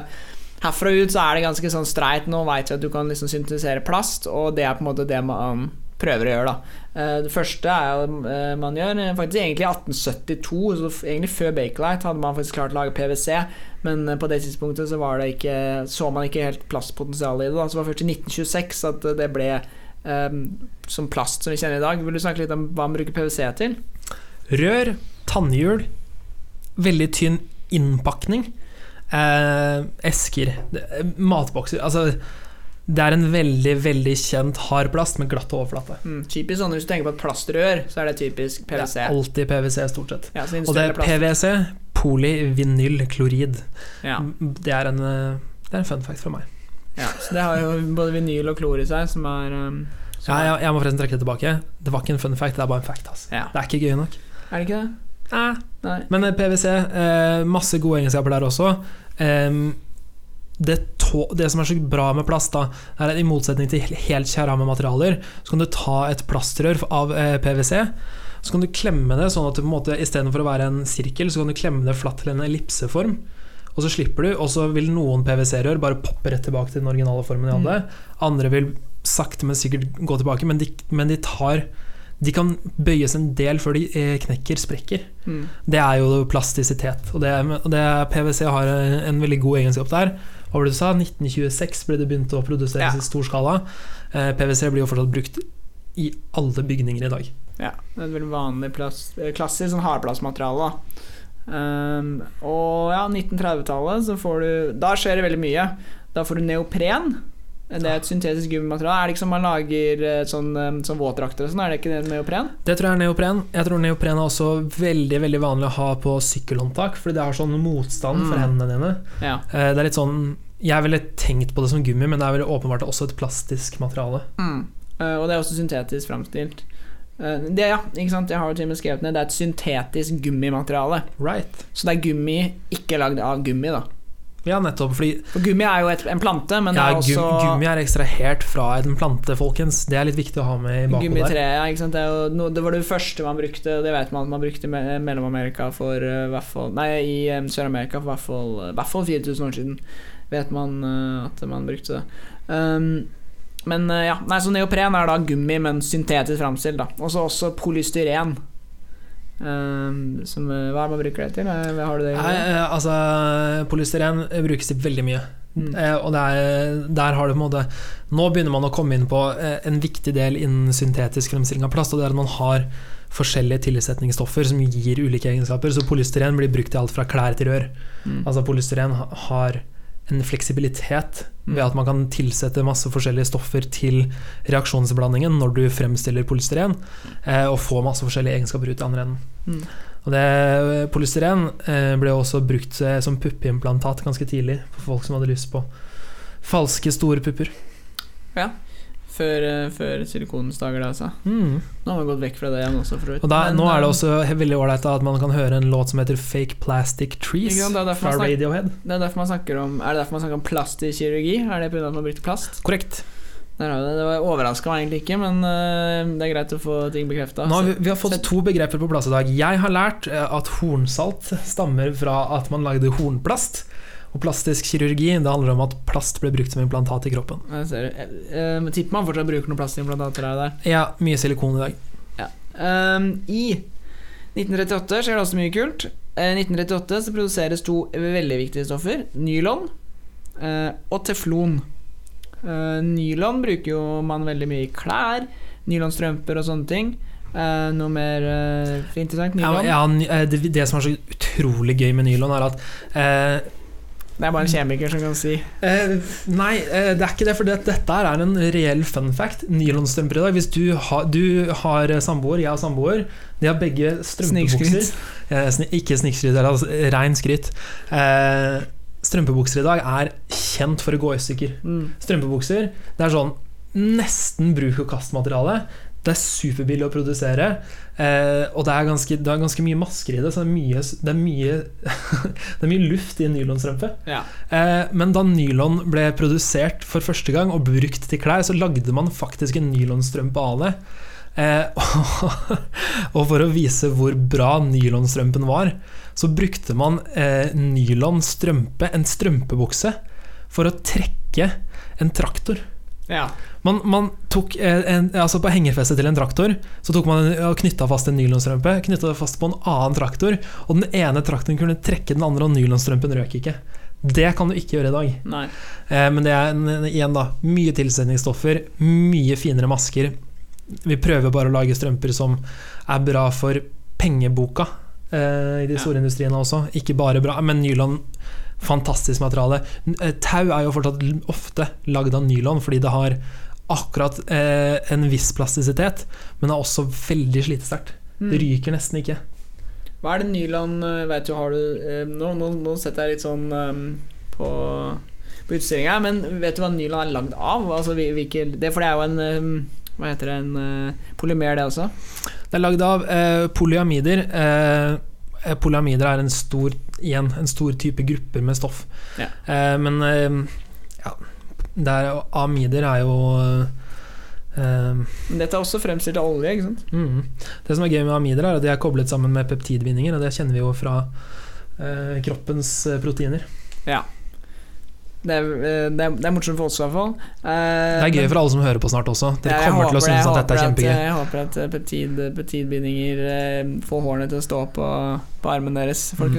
Herfra og ut så er det ganske sånn streit. Nå veit vi at du kan liksom syntetisere plast, og det er på en måte det man prøver å gjøre. da Eh, Det første er eh, man gjør eh, faktisk egentlig i 1872, så egentlig før Bakelite hadde man faktisk klart å lage PwC, men på det tidspunktet så det ikke så man ikke helt plastpotensialet i det. da Så det var først i 1926 at det ble um, som plast som vi kjenner i dag. Vil du snakke litt om hva man bruker PwC til? Rør, tannhjul, veldig tynn innpakning, eh, esker, matbokser Altså, det er en veldig, veldig kjent hard plast med glatt overflate. Mm, typisk sånn Hvis du tenker på et plastrør, så er det typisk PwC. Det er alltid PwC, stort sett. Ja, Og det er. PwC, polyvinylklorid. Ja, Det, er en, eh, det er en fun fact fra meg. ja, så det har jo både vinyl og klor i seg, som er um, som Ja, jeg, jeg må forresten trekke det tilbake. Det var ikke en fun fact, det er bare en fact. Altså. Ja. Det er ikke gøy nok. Er det ikke det? Nei. Men eh, PwC, eh, masse gode egenskaper der også. Em, det, det som er så bra med plast, da, er at i motsetning til helt keramematerialer, så kan du ta et plastrør av eh, PwC, så kan du klemme det sånn at du på en måte istedenfor å være en sirkel, så kan du klemme det flatt til en ellipseform. Og så slipper du, og så vil noen PwC-rør bare poppe rett tilbake til den originale formen de hadde. Andre vil sakte, men sikkert gå tilbake, men de, men de tar De kan bøyes en del før de eh, knekker, sprekker. Mm. Det er jo plastisitet. Og det, og det PwC har en, en veldig god egenskap der. Hva var det du sa? 1926 ble det begynt å produseres Ja. i stor skala. Eh, PwC blir jo fortsatt brukt i alle bygninger i dag. Ja, det er vel veldig vanlig plast, eh, klassisk sånn hardplastmateriale. Um, og ja, 1930-tallet så får du Da skjer det veldig mye. Da får du neopren. Det er et syntetisk gummimateriale. Er det ikke som man lager eh, sånn, eh, sånn våtdrakter og sånn? Er det ikke det neopren? Det tror jeg er neopren. Jeg tror neopren er også veldig veldig vanlig å ha på sykkelhåndtak, fordi det har sånn motstand for Mm. hendene dine. Ja. Eh, det er litt sånn Jeg ville tenkt på det som gummi, men det er veldig åpenbart også et plastisk materiale. Mm. Og det er også syntetisk framstilt. Det, ja, ikke sant? Jeg har jo til og med skrevet ned Det er et syntetisk gummimateriale. Right. Så det er gummi ikke lagd av gummi, da. Ja, nettopp. Fordi For gummi er jo et, en plante, men det ja, er også gum, gummi er ekstrahert fra en plante, folkens. Det er litt viktig å ha med i bakhodet. Gummitre, ja, ikke sant? Det, no, det var det første man brukte, det vet man at man brukte i Mellom-Amerika for uh, hvert Nei, i um, Sør-Amerika for hvert fall 4000 år siden. Vet man uh, at man brukte det. Um, men uh, ja, nei, så neopren er da gummi, men syntetisk framstilt. Og så også polystyren. Um, som, hva er det man bruker det til? Det i? Nei, eh, altså, polystyren brukes til veldig mye. Mm. Eh, og det er, der har du på en måte Nå begynner man å komme inn på eh, en viktig del innen syntetisk fremstilling av plast, og det er at man har forskjellige tilsetningsstoffer som gir ulike egenskaper. Så polystyren blir brukt til alt fra klær til rør. Mm. Altså Polystyren ha- har en fleksibilitet Mm. ved at man kan tilsette masse forskjellige stoffer til reaksjonsblandingen når du fremstiller polystyren, eh, og få masse forskjellige egenskaper ut i andre enden. Mm. Og det, polystyren eh, ble også brukt eh, som puppeimplantat ganske tidlig for folk som hadde lyst på falske, store pupper. Før, eh, før silikonens dager, da, altså. Mm. Nå har vi gått vekk fra det igjen også, for så vidt. Nå er det eh, også veldig ålreit at man kan høre en låt som heter Fake Plastic Trees sant, det fra snakker- Radiohead. Det er derfor man snakker om Er det derfor man snakker om plast i kirurgi? Er det pga. at man brukte plast? Korrekt. Det. Var overraska meg egentlig ikke, men eh, det er greit å få ting bekrefta. Vi, vi har fått to begreper på plass i dag. Jeg har lært at hornsalt stammer fra at man lagde hornplast. Og plastisk kirurgi det handler om at plast ble brukt som implantat i kroppen. Jeg ser det. Eh, eh, Tipper man fortsatt bruker noen plastimplantater her og der. Ja, mye silikon i dag. Um, I 1938 skjer det også mye kult. I 1938 så produseres to veldig viktige stoffer. Nylon uh, og teflon. Uh, nylon bruker jo man veldig mye i klær. Nylonstrømper og sånne ting. Uh, noe mer uh, interessant? Nylon? ja, eh, det, det som er så utrolig gøy med nylon, er at eh, Det er bare en kjemiker som kan si Eh, nei, eh, det er ikke det, for det, dette er en reell fun fact. Nylonstrømper i dag. Hvis du, har- du har samboer, jeg har samboer, de har begge strømpebukser. Eh, sni- ikke snikskryt, altså rein skryt. Eh, strømpebukser i dag er kjent for å gå i stykker. Mm. Strømpebukser, det er sånn nesten bruk og kast-materiale. Det er superbillig å produsere, eh, og det er, ganske, det er ganske mye masker i det, så det er mye, det er mye, det er mye luft i en nylonstrømpe. Ja. Eh, men da nylon ble produsert for første gang og brukt til klær, så lagde man faktisk en nylonstrømpe av det. Eh, og for å vise hvor bra nylonstrømpen var, så brukte man eh, nylonstrømpe, en strømpebukse, for å trekke en traktor. Ja. Man, man tok en, altså På hengerfestet til en traktor Så tok man en- knytta fast en nylonstrømpe. Knytta fast på en annen traktor, og den ene traktoren kunne trekke den andre, og nylonstrømpen røk ikke. Det kan du ikke gjøre i dag. Eh, men det er en- igjen da mye tilsetningsstoffer, mye finere masker. Vi prøver bare å lage strømper som er bra for pengeboka eh, i de Ja. store industriene også. Ikke bare bra, men nylon fantastisk materiale. Eh, Tau er jo fortsatt ofte lagd av nylon fordi det har akkurat eh, en viss plastisitet, men er også veldig slitesterkt. Mm. Det ryker nesten ikke. Hva er det nylon eh, Vet du, har du eh, nå, nå, nå setter jeg litt sånn um, på, på utstillinga, men vet du hva nylon er lagd av? Altså, vi, vi ikke, det, for det er jo en um, Hva heter det? En uh, polymer, det også? Det er lagd av eh, polyamider. Eh, polyamider er en stor, igjen, en stor type grupper med stoff. Ja. Eh, men eh, ja, det er, amider er jo eh, Men dette er også fremstilt av olje, ikke sant? mm. Det som er gøy med amider, er at de er koblet sammen med peptidbindinger, og det kjenner vi jo fra eh, kroppens proteiner. proteiner. Det er, eh, det er, det er morsomt for oss, i hvert fall. Eh, Det er gøy for alle som hører på snart også. Dere Ja, kommer til å synes at dette er kjempegøy. Jeg håper at eh, peptid, peptidbindinger eh, får hårene til å stå på, på armen deres, Mm.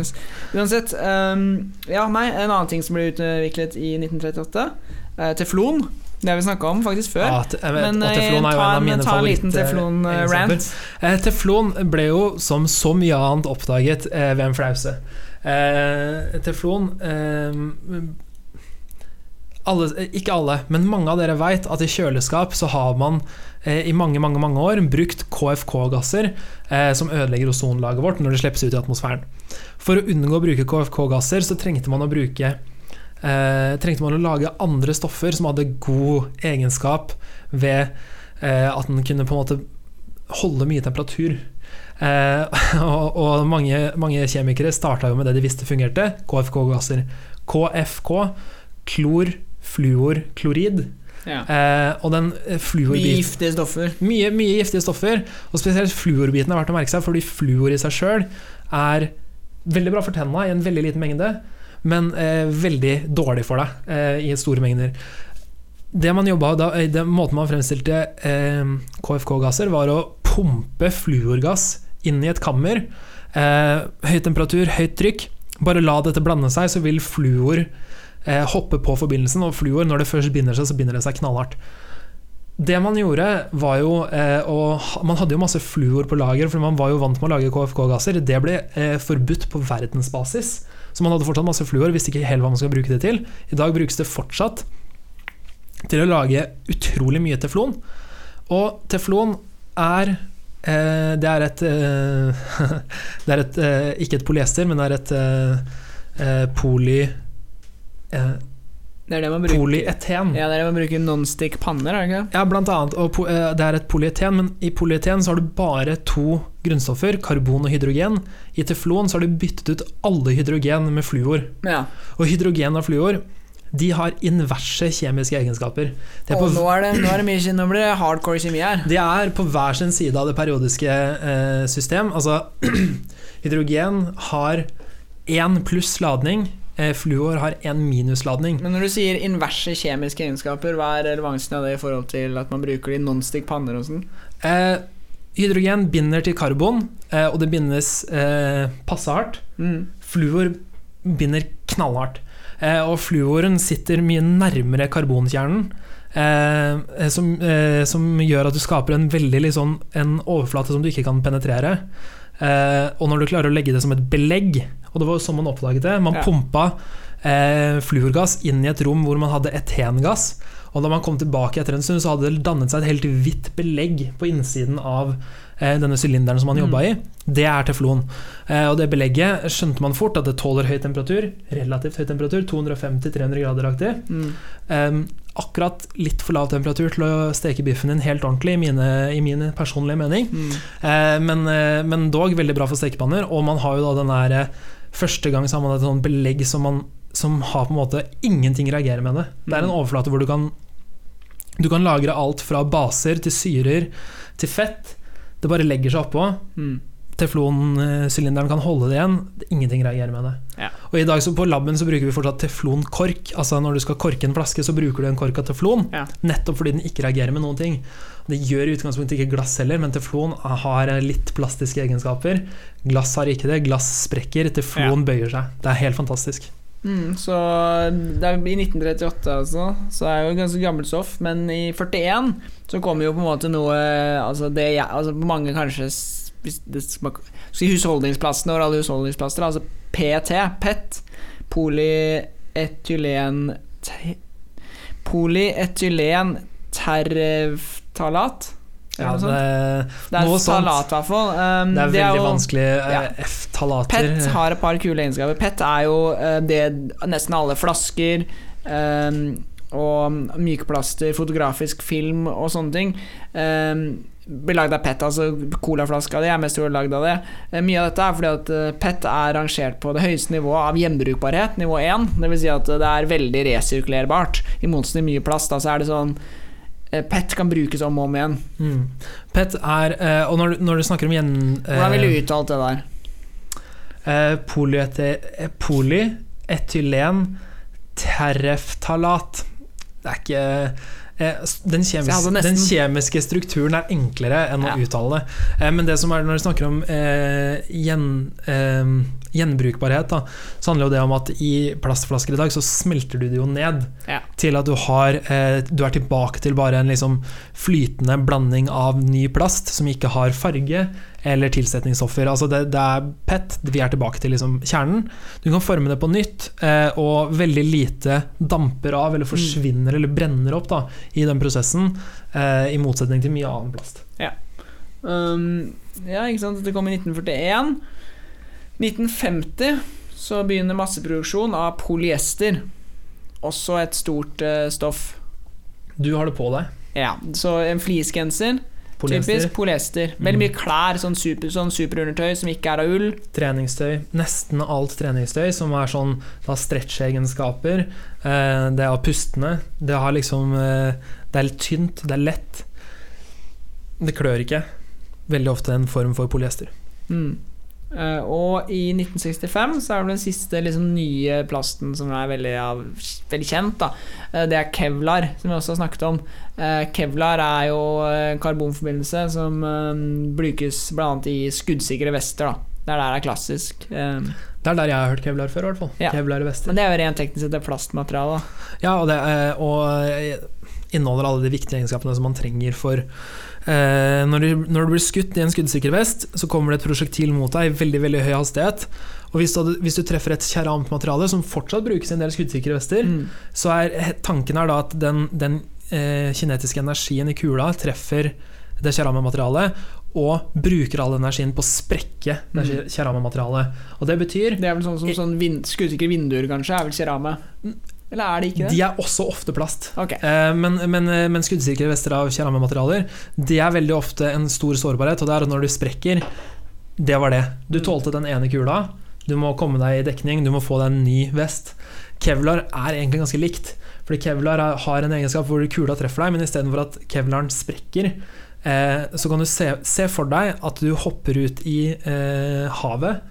Uansett. Um, ja, nei, en annen ting som ble utviklet i 1938. eh, teflon. Det har vi snakka om faktisk før. Ja, vet, Men eh, teflon er jo en av mine ta en liten teflon-rant. Eh, teflon ble jo, som så mye annet, oppdaget eh, ved en flause. Eh, teflon eh, alle, Ikke alle, men mange av dere veit at i kjøleskap så har man eh, i mange mange, mange år brukt KFK-gasser eh, som ødelegger ozonlaget vårt når det slippes ut i atmosfæren. For å unngå å bruke KFK-gasser så trengte man å bruke eh, Trengte man å lage andre stoffer som hadde god egenskap ved eh, at den kunne på en måte holde mye temperatur. Eh, og og mange, mange kjemikere starta jo med det de visste fungerte, KFK-gasser. KFK, klor, fluor, klorid. Ja. Eh, og den eh, Mye giftige stoffer. mye, mye giftige stoffer, og spesielt fluorbiten er verdt å merke seg, fordi fluor i seg sjøl er veldig bra for tenna i en veldig liten mengde, men eh, veldig dårlig for deg eh, i store mengder. Det man jobbet, da, eh, den måten man fremstilte eh, KFK-gasser, var å pumpe fluorgass inn i et kammer. Eh, høy temperatur, høyt trykk. Bare la dette blande seg, så vil fluor eh, hoppe på forbindelsen. Og fluor, når det først binder seg, så binder det seg knallhardt. Det man gjorde, var jo eh, å Man hadde jo masse fluor på lager, for man var jo vant med å lage KFK-gasser. Det ble eh, forbudt på verdensbasis. Så man hadde fortsatt masse fluor, visste ikke helt hva man skal bruke det til. I dag brukes det fortsatt til å lage utrolig mye teflon. Og teflon er eh, Det er et eh, Det er et eh, Ikke et polyester, men det er et eh, poly... Eh, Det er det man bruker. polyeten. Ja, det er det man bruker nonstick panner, er det ikke det? Ja, blant annet. Og eh, det er et polyeten, men i polyeten så har du bare to grunnstoffer, karbon og hydrogen. I teflon så har du byttet ut alle hydrogen med fluor. Ja. Og hydrogen og fluor de har inverse kjemiske egenskaper. De er, på, nå er det, nå er det mye Nå blir det hardcore kjemi her. de er på hver sin side av det periodiske eh, system. Altså, hydrogen har én pluss ladning, fluor har én minusladning. Men når du sier inverse kjemiske egenskaper, hva er relevansen av det i forhold til at man bruker det i nonstick panner og sånn? Eh, hydrogen binder til karbon, eh, og det bindes eh, passe hardt. Mm. Fluor binder knallhardt. Eh, og fluoren sitter mye nærmere karbonkjernen. Eh, som, eh, som gjør at du skaper en veldig sånn, en overflate som du ikke kan penetrere. Eh, og når du klarer å legge det som et belegg, og det var jo sånn man oppdaget det Man Ja. pumpa eh, fluorgass inn i et rom hvor man hadde etengass. Og da man kom tilbake etter en stund, så hadde det dannet seg et helt hvitt belegg på innsiden av eh, denne sylinderen som man Mm. i. Det er teflon. Eh, og det belegget skjønte man fort at det tåler høy temperatur. Relativt høy temperatur, 250-300 grader aktig. Mm. Eh, akkurat litt for lav temperatur til å steke biffen din helt ordentlig, i, mine, i min personlige mening. Mm. Eh, men, eh, men dog veldig bra for stekepanner. Og man har jo da den der eh, Første gang så har man et sånt belegg som, man, som har på en måte ingenting reagerer med det. Det er en Mm. overflate hvor du kan Du kan lagre alt fra baser til syrer til fett. Det bare legger seg oppå. Mm. Teflonsylinderen kan holde det igjen. Ingenting reagerer med det. Ja. Og i dag så På laben så bruker vi fortsatt teflonkork. Altså Når du skal korke en flaske, så bruker du en kork av teflon. Ja. Nettopp fordi den ikke reagerer med noen ting. Det gjør i utgangspunktet ikke glass heller, men teflon har litt plastiske egenskaper. Glass har ikke det. Glass sprekker, teflon bøyer seg. Det er helt fantastisk. Mm, så det er i 1938, altså. Så det er jo ganske gammelt stoff. Men i 41 så kommer jo på en måte noe Altså det jeg, altså mange kanskje si husholdningsplastene alle husholdningsplaster, altså PET, PET, polyetylen Polyetylen terftalat? Ja, det, det er noe sånt. talat, i hvert fall. Um, det er det er veldig jo- vanskelig. eh, ja. F-talater. PET har et par kule egenskaper. PET er jo uh, det nesten alle flasker um, og mykplaster, fotografisk film og sånne ting eh, blir lagd av PET. Altså colaflaska di er mest trolig lagd av det. Eh, mye av dette er fordi at eh, PET er rangert på det høyeste nivået av gjenbrukbarhet, nivå 1. Dvs. Si at det er veldig resirkulerbart. I motsetning til mye plast. Da så er det sånn eh, PET kan brukes om og om igjen. Mm. PET er eh, Og når, du- når du snakker om gjen... Hvordan ville eh, du uttalt det der? Eh, eh, Polyetylen tereftalat. Det er ikke eh, den, Så kjemis, nesten- den kjemiske strukturen er enklere enn Ja. å uttale det. Eh, men det som er når du snakker om eh, gjen, eh, gjenbrukbarhet, da, så handler jo det om at i plastflasker i dag så smelter du det jo ned Ja. til at du har eh, Du er tilbake til bare en liksom flytende blanding av ny plast som ikke har farge eller tilsetningsstoffer. Altså det, det er PET, vi er tilbake til liksom kjernen. Du kan forme det på nytt, eh, og veldig lite damper av eller forsvinner eller brenner opp da, i den prosessen, eh, i motsetning til mye annen plast. Um, ja, ikke sant. Det kom i 1941. 1950 så begynner masseproduksjon av polyester. Også et stort uh, stoff. Du har det på deg. Ja, så en fleecegenser. Polyester, Typisk polyester. Veldig Mm. mye klær, sånn, super, sånn superundertøy som ikke er av ull. treningstøy. Nesten alt treningstøy som er sånn Det har stretch-egenskaper. Eh, det er pustende. Det har liksom eh, Det er litt tynt, det er lett. Det klør ikke. Veldig ofte en form for polyester. Mm. Eh, og i 1965 så er det den siste liksom, nye plasten som er veldig, veldig kjent. Da. Eh, det er kevlar, som vi også har snakket om. Eh, kevlar er jo en karbonforbindelse som brukes bl.a. i skuddsikre vester. Da. Det er der det er klassisk. Det er der jeg har hørt kevlar før, i hvert fall. Ja. Kevlar vester. men det er jo rent teknisk sett et plastmateriale. Ja, og det og eh, inneholder alle de viktige egenskapene som man trenger for når, du, når du blir skutt i en skuddsikker vest, så kommer det et prosjektil mot deg i veldig veldig høy hastighet. Og hvis du, hvis du treffer et materiale, som fortsatt brukes i en del skuddsikre vester, Mm. så er tanken er da at den, den eh, kinetiske energien i kula treffer det keramematerialet og bruker all energien på å sprekke det Mm. keramematerialet. Og det betyr Det er vel sånn som sånn vind, skuddsikre vinduer, kanskje, er vel kerame? Eller er det ikke det? De er også ofte plast. Ok. Eh, Men, men, men skuddsikre vester av keramematerialer Det er veldig ofte en stor sårbarhet, og det er at når du sprekker Det var det. Du tålte den ene kula. Du må komme deg i dekning, du må få deg en ny vest. Kevlar er egentlig ganske likt. Fordi kevlar har en egenskap hvor kula treffer deg, men istedenfor at kevlaren sprekker, eh, så kan du se, se for deg at du hopper ut i eh, havet,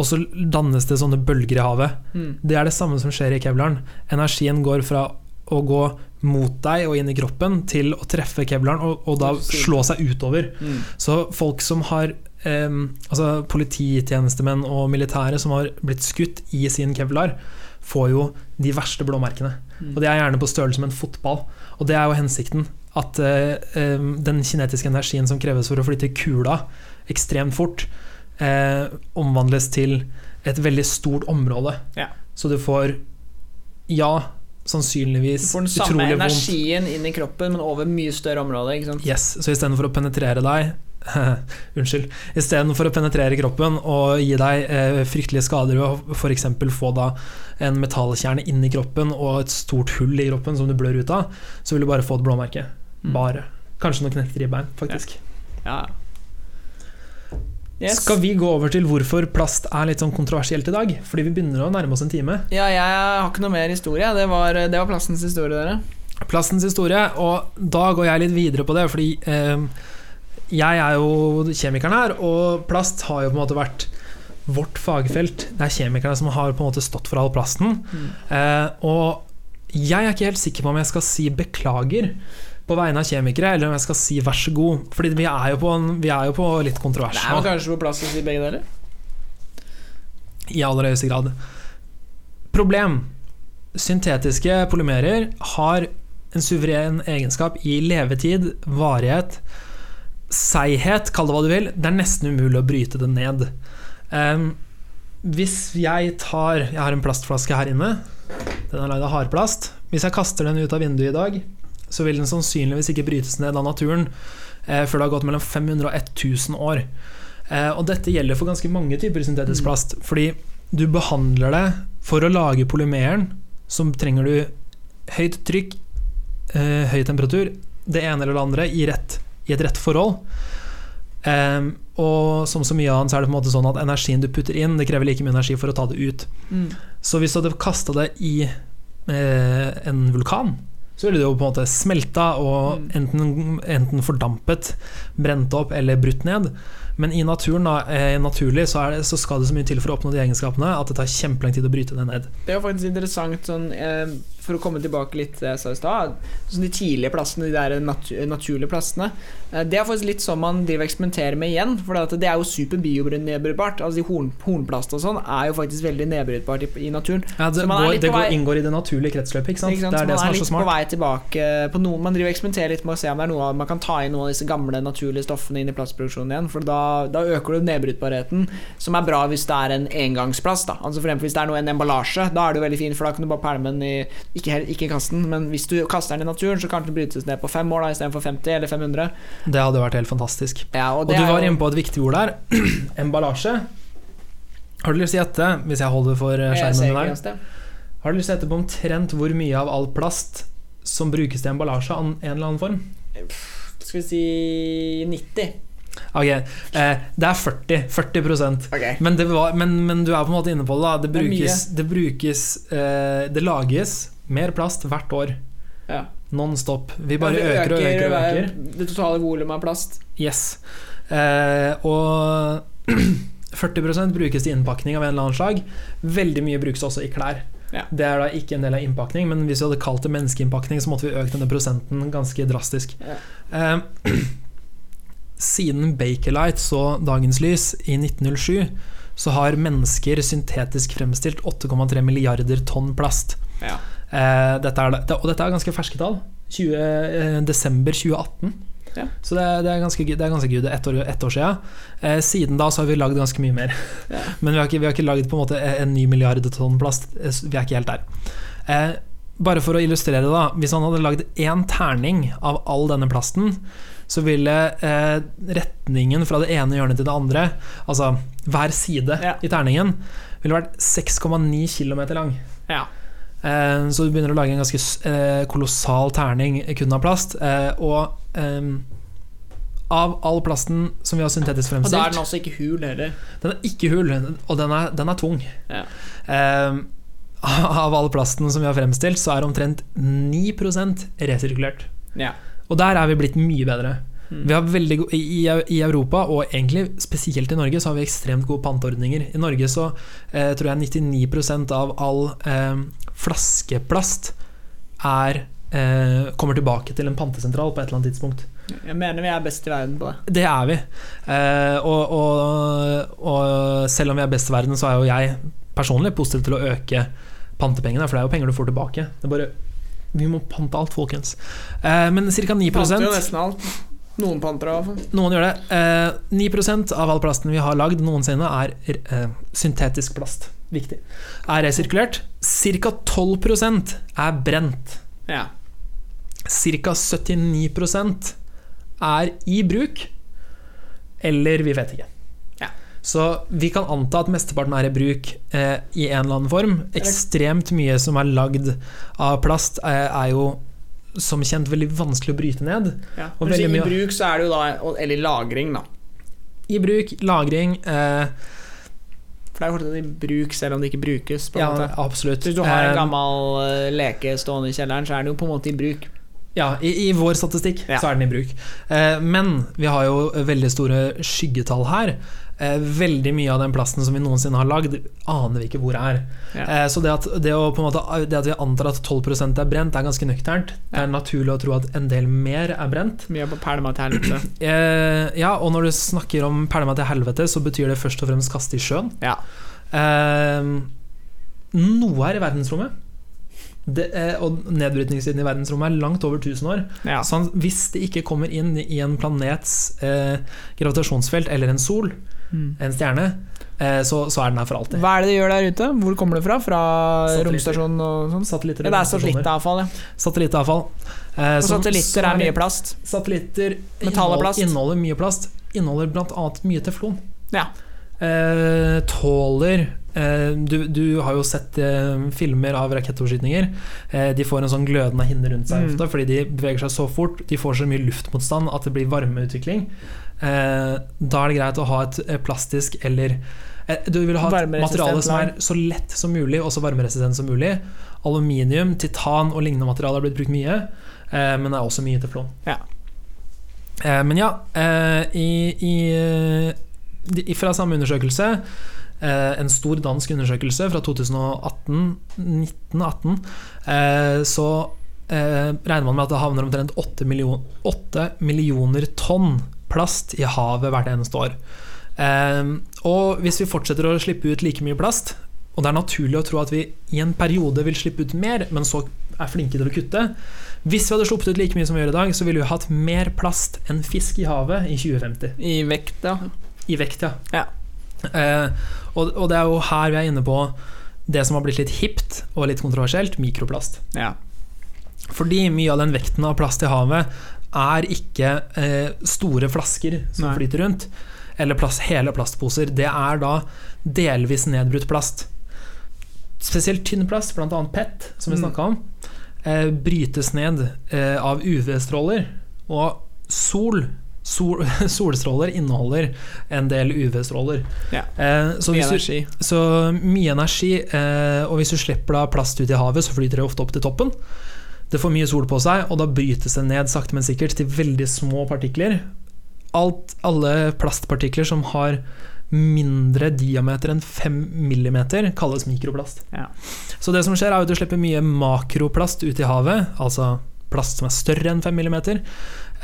og så dannes det sånne bølger i havet. Mm. Det er det samme som skjer i kevlaren. Energien går fra å gå mot deg og inn i kroppen til å treffe kevlaren og, og da slå seg utover. Mm. Så folk som har em, altså polititjenestemenn og militære som har blitt skutt i sin kevlar, får jo de verste blåmerkene. Mm. Og det er gjerne på størrelse med en fotball. Og det er jo hensikten. At eh, den kinetiske energien som kreves for å flytte kula ekstremt fort, eh, omvandles til et veldig stort område. Ja. Så du får, ja, sannsynligvis utrolig vondt. Du får den samme energien vondt. inn i kroppen, men over mye større område. Ikke sant? Yes, så istedenfor å penetrere deg Unnskyld. Istedenfor å penetrere kroppen og gi deg eh, fryktelige skader ved å f.eks. få da en metallkjerne inni kroppen og et stort hull i kroppen som du blør ut av, så vil du bare få et blåmerke. Mm. Bare. Kanskje noen knekte ribbein, faktisk. Ja. Ja. Yes. Skal vi gå over til hvorfor plast er litt sånn kontroversielt i dag? Fordi vi begynner å nærme oss en time. Ja, jeg har ikke noe mer historie. Det var, det var plastens historie, dere. Plastens historie, og da går jeg litt videre på det, fordi eh, jeg er jo kjemikeren her, og plast har jo på en måte vært vårt fagfelt. Det er kjemikerne som har på en måte stått for all plasten. Eh, og jeg er ikke helt sikker på om jeg skal si beklager på vegne av kjemikere, eller om jeg skal si vær så god. Fordi vi er jo på, en, vi er jo på litt kontrovers Det er jo kanskje på plass å si begge deler? i aller høyeste grad. Problem. Syntetiske polymerer har en suveren egenskap i levetid, varighet, seighet, kall det hva du vil. Det er nesten umulig å bryte det ned. Um, hvis jeg tar Jeg har en plastflaske her inne. Den er lagd av hardplast. Hvis jeg kaster den ut av vinduet i dag, så vil den sannsynligvis ikke brytes ned av naturen eh, før det har gått mellom 500 og 1000 år. Eh, og dette gjelder for ganske mange typer syntetisk plast. Fordi du behandler det for å lage polymeren, som trenger du høyt trykk, eh, høy temperatur, det ene eller det andre, i, rett, i et rett forhold. Em, og som så mye annet så er det på en måte sånn at energien du putter inn, det krever like mye energi for å ta det ut. Mm. Så hvis du hadde kasta det i eh, en vulkan, så ville det jo på en måte smelta og Mm. enten, enten fordampet, brent opp eller brutt ned. Men i naturen, da, eh, naturlig, så, det, så skal det så mye til for å oppnå de egenskapene at det tar kjempelang tid å bryte det ned. Det er jo faktisk interessant sånn, eh, For å komme tilbake litt til det jeg sa i stad. Sånn de tidlige plassene, de der natu naturlige plastene, eh, det er faktisk litt sånn man driver eksperimenterer med igjen. For det er jo superbionedbrytbart. Altså de horn, hornplast og sånn er jo faktisk veldig nedbrytbart i, i naturen. Ja, det Så man er går, det vei- inngår i det naturlige kretsløpet. Ikke sant? Ikke sant? Det er det man som er er så litt på vei tilbake på noen, Man driver eksperimenterer litt med å se om det er noe man kan ta inn noen av disse gamle naturlige stoffene inn i plastproduksjonen igjen. For da, da øker du nedbrytbarheten, som er bra hvis det er en engangsplast. Da. Altså for eksempel Hvis det er noe, en emballasje, da er det jo veldig fint, for da kan du bare pælme den i Ikke, helt- ikke kast den, men hvis du kaster den i naturen, så kan den brytes ned på fem år istedenfor 50 eller 500. Det hadde vært helt fantastisk. Ja, og Og du var jo- inne på et viktig ord der. Emballasje. Har du lyst til å gjette, hvis jeg holder for eh, skjermen din her, har du lyst til å gjette på omtrent hvor mye av all plast som brukes til emballasje av en eller annen form? Skal vi si 90? Ok, eh, det er 40. 40 okay. men, det var, men, men du er på en måte inne på det. da. Det Det brukes, det, brukes eh, det lages mer plast hvert år. Ja. Non stop. Vi bare Ja, øker og øker og øker. Det totale volumet av plast. Yes. Eh, og 40% brukes til innpakning av en eller annen slag. Veldig mye brukes også i klær. Ja. Det er da ikke en del av innpakning, men hvis vi hadde kalt det menneskeinnpakning, så måtte vi økt denne prosenten ganske drastisk. Ja. Eh, siden Bakelite så dagens lys i 1907, så har mennesker syntetisk fremstilt 8,3 milliarder tonn plast. Ja. Eh, dette er, det- og dette er ganske ferske tall. 20, eh, desember 2018. Ja. Så det, det er ganske. Det er ganske good. Ett år, ett år siden. Eh, siden da så har vi lagd ganske mye mer. Ja. Men vi har ikke, vi har ikke lagd på en måte en ny milliard tonn plast. Eh, Vi er ikke helt der. Eh, bare for å illustrere det, da. Hvis han hadde lagd én terning av all denne plasten, så ville eh, retningen fra det ene hjørnet til det andre, altså hver side Ja. i terningen, ville vært 6,9 km lang. Ja. Eh, Så du begynner å lage en ganske eh, kolossal terning kun av plast. eh, Og eh, av all plasten som vi har syntetisk fremstilt Og da er den også ikke hul heller. Den er ikke hul, og den er, den er tung. Ja. Eh, av all plasten som vi har fremstilt, så er omtrent 9 resirkulert. Ja. Og der er vi blitt mye bedre. Mm. Vi har veldig i, I Europa, og egentlig spesielt i Norge, så har vi ekstremt gode panteordninger. I Norge så eh, tror jeg 99% av all eh, flaskeplast er, eh, kommer tilbake til en pantesentral på et eller annet tidspunkt. Jeg mener vi er best i verden på det. Det er vi. Eh, og, og, og selv om vi er best i verden, så er jo jeg personlig positiv til å øke pantepengene, for det er jo penger du får tilbake. Det er bare Vi må pante alt, folkens. Eh, men ca. 9 Panter jo nesten alt. Noen panter fall. Noen gjør det. Eh, 9 av all plasten vi har lagd noensinne, er eh, syntetisk plast. Viktig. Er resirkulert. Ca. 12 er brent. Ja. Ca. 79% er i bruk, eller vi vet ikke. Ja. Så vi kan anta at mesteparten er i bruk eh, i en eller annen form. Ekstremt mye som er lagd av plast, er, er jo som kjent veldig vanskelig å bryte ned. ja. Og Når du sier i bruk, så er det jo da Eller lagring, da. I bruk, lagring eh, For det er jo fortsatt i bruk selv om det ikke brukes. På Ja, måte. absolutt. Hvis du har en Eh, gammel eh, leke stående i kjelleren, så er den jo på en måte i bruk. Ja, i, i vår statistikk Ja. så er den i bruk. Eh, men vi har jo veldig store skyggetall her. Eh, veldig mye av den plasten som vi noensinne har lagd, aner vi ikke hvor er. Ja. Eh, så det at, det, måte, det at vi antar at 12% er brent, er ganske nøkternt. Det er naturlig å tro at en del mer er brent. Mye på pælma til helvete. Eh, ja, og når du snakker om pælma til helvete, så betyr det først og fremst kaste i sjøen. Ja. Eh, noe er i verdensrommet. Det, eh, og nedbrytningstiden i verdensrommet er langt over 1000 år. ja. Så hvis det ikke kommer inn i en planets eh, gravitasjonsfelt eller en sol. En stjerne, eh, så, så er den her for alltid. Hva er det de gjør der ute? Hvor kommer det fra? Fra romstasjonen og sånn? Satellitter, Ja, det er satellittavfall, ja. Satellittavfall. Eh, Og satellitter er mye plast. Satellitter inneholder, inneholder mye plast. Inneholder bl.a. mye teflon. Ja. Eh, tåler eh, du, du har jo sett eh, filmer av rakettoverskytninger. Eh, de får en sånn glødende hinne rundt seg Mm. ofte fordi de beveger seg så fort. De får så mye luftmotstand at det blir varmeutvikling. Eh, da er det greit å ha et eh, plastisk eller eh, Du vil ha et materiale som er så lett som mulig og så varmeresistent som mulig. Aluminium, titan og lignende materialer har blitt brukt mye, eh, men det er også mye teflon. Ja. Eh, men ja, eh, i, i, fra samme undersøkelse en stor dansk undersøkelse fra 2018, 1918, eh, så regner man med at det havner omtrent 8, millioner, 8 millioner tonn plast i havet hvert eneste år. Eh, og hvis vi fortsetter å slippe ut like mye plast, og det er naturlig å tro at vi i en periode vil slippe ut mer, men så er flinke til å kutte Hvis vi hadde sluppet ut like mye som vi gjør i dag, så ville vi hatt mer plast enn fisk i havet i 2050. I vekt, ja. I vekt, ja. Ja. Eh, og, og det er jo her vi er inne på det som har blitt litt hipt og litt kontroversielt, mikroplast. ja. Fordi mye av den vekten av plast i havet er ikke eh, store flasker som Nei. flyter rundt, eller plast, hele plastposer. Det er da delvis nedbrutt plast. Spesielt tynn plast, bl.a. PET, som vi Mm. snakka om, eh, brytes ned eh, av UV-stråler. Og sol, sol solstråler inneholder en del UV-stråler. Ja. Eh, så, Mye hvis du, energi. så mye energi, eh, og hvis du slipper da plast ut i havet, så flyter det ofte opp til toppen. Det får mye sol på seg, og da brytes det ned sakte, men sikkert til veldig små partikler. Alt, alle plastpartikler som har mindre diameter enn 5 millimeter, kalles mikroplast. Ja. Så det som skjer, er at du slipper mye makroplast ut i havet, altså plast som er større enn 5 millimeter.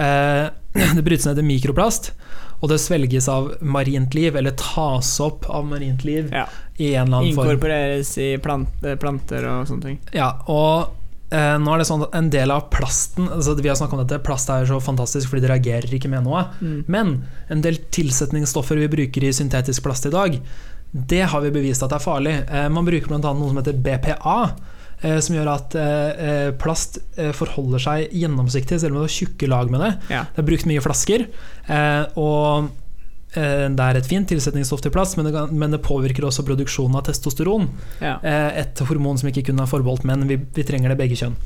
Eh, det brytes ned til mikroplast, og det svelges av marint liv, eller tas opp av marint liv Ja. i en eller annen form. Inkorporeres i plant, planter og sånne ting. Ja, og nå er det sånn at en del av plasten altså Vi har snakket om dette, plast er så fantastisk fordi det reagerer ikke med noe. Mm. Men en del tilsetningsstoffer vi bruker i syntetisk plast i dag, det har vi bevist at er farlig. Eh, man bruker bl.a. noe som heter BPA. eh, Som gjør at eh, eh, plast eh, forholder seg gjennomsiktig, selv om det er tjukke lag med det. Ja. Det er brukt mye flasker. eh, Og eh, det er et fint tilsetningsstoff til plast, men det, men det påvirker også produksjonen av testosteron. Ja. Eh, Et hormon som ikke kun er forbeholdt menn. Vi, vi trenger det begge kjønn.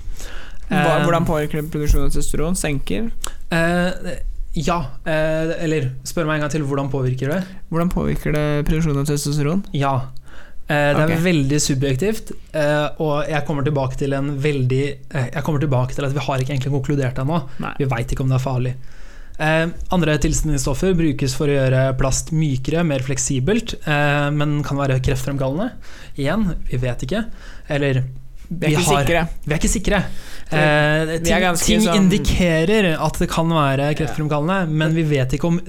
Eh, hvordan påvirker det produksjonen av testosteron? Senker? eh, ja, eh, eller spør meg en gang til. Hvordan påvirker det? Hvordan påvirker det produksjonen av testosteron? Ja. Eh, det er veldig subjektivt, eh, og jeg kommer tilbake til en veldig eh, Jeg kommer tilbake til at vi har ikke egentlig konkludert ennå. Vi veit ikke om det er farlig. Eh, andre tilsetningsstoffer brukes for å gjøre plast mykere, mer fleksibelt, eh, men kan være kreftfremkallende. Igjen, vi vet ikke. Eller Vi er ikke sikre. Vi er ikke sikre. Eh, ting ting sånn- indikerer at det kan være kreftfremkallende, men vi vet ikke om,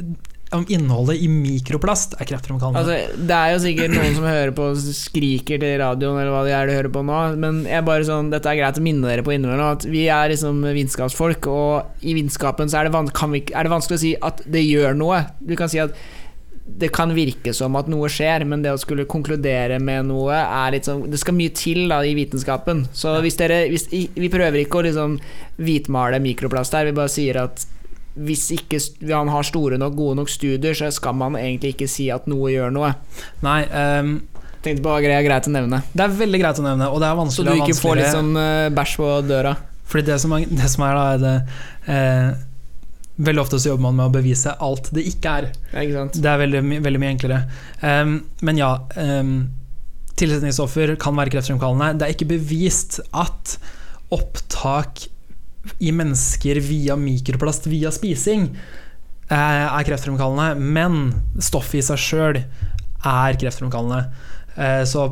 om innholdet i mikroplast er kreftfremkallende. Altså, det er jo sikkert noen som hører på skriker til radioen, eller hva det er de hører på nå, men jeg bare sånn, dette er greit å minne dere på innimellom, at vi er liksom vitenskapsfolk, og i vitenskapen så er det, vi, er det vanskelig å si at det gjør noe. Du kan si at det kan virke som at noe skjer, men det å skulle konkludere med noe er litt sånn Det skal mye til da i vitenskapen. Så hvis dere hvis, Vi prøver ikke å liksom hvitmale mikroplast her, vi bare sier at hvis ikke han har store nok, gode nok studier, så skal man egentlig ikke si at noe gjør noe. Nei, um Tenkte på er greit å nevne. det er veldig greit å nevne, og det er Så du ikke får litt sånn uh, bæsj på døra. Fordi det som er, det som er da, er det eh, Veldig ofte så jobber man med å bevise alt det ikke er. Ja? Det er veldig, veldig mye enklere. Um, men ja, um, tilsetningsstoffer kan være kreftfremkallende. Det er ikke bevist at opptak i mennesker via mikroplast via spising eh, er kreftfremkallende, men stoffet i seg sjøl er kreftfremkallende. Eh, så?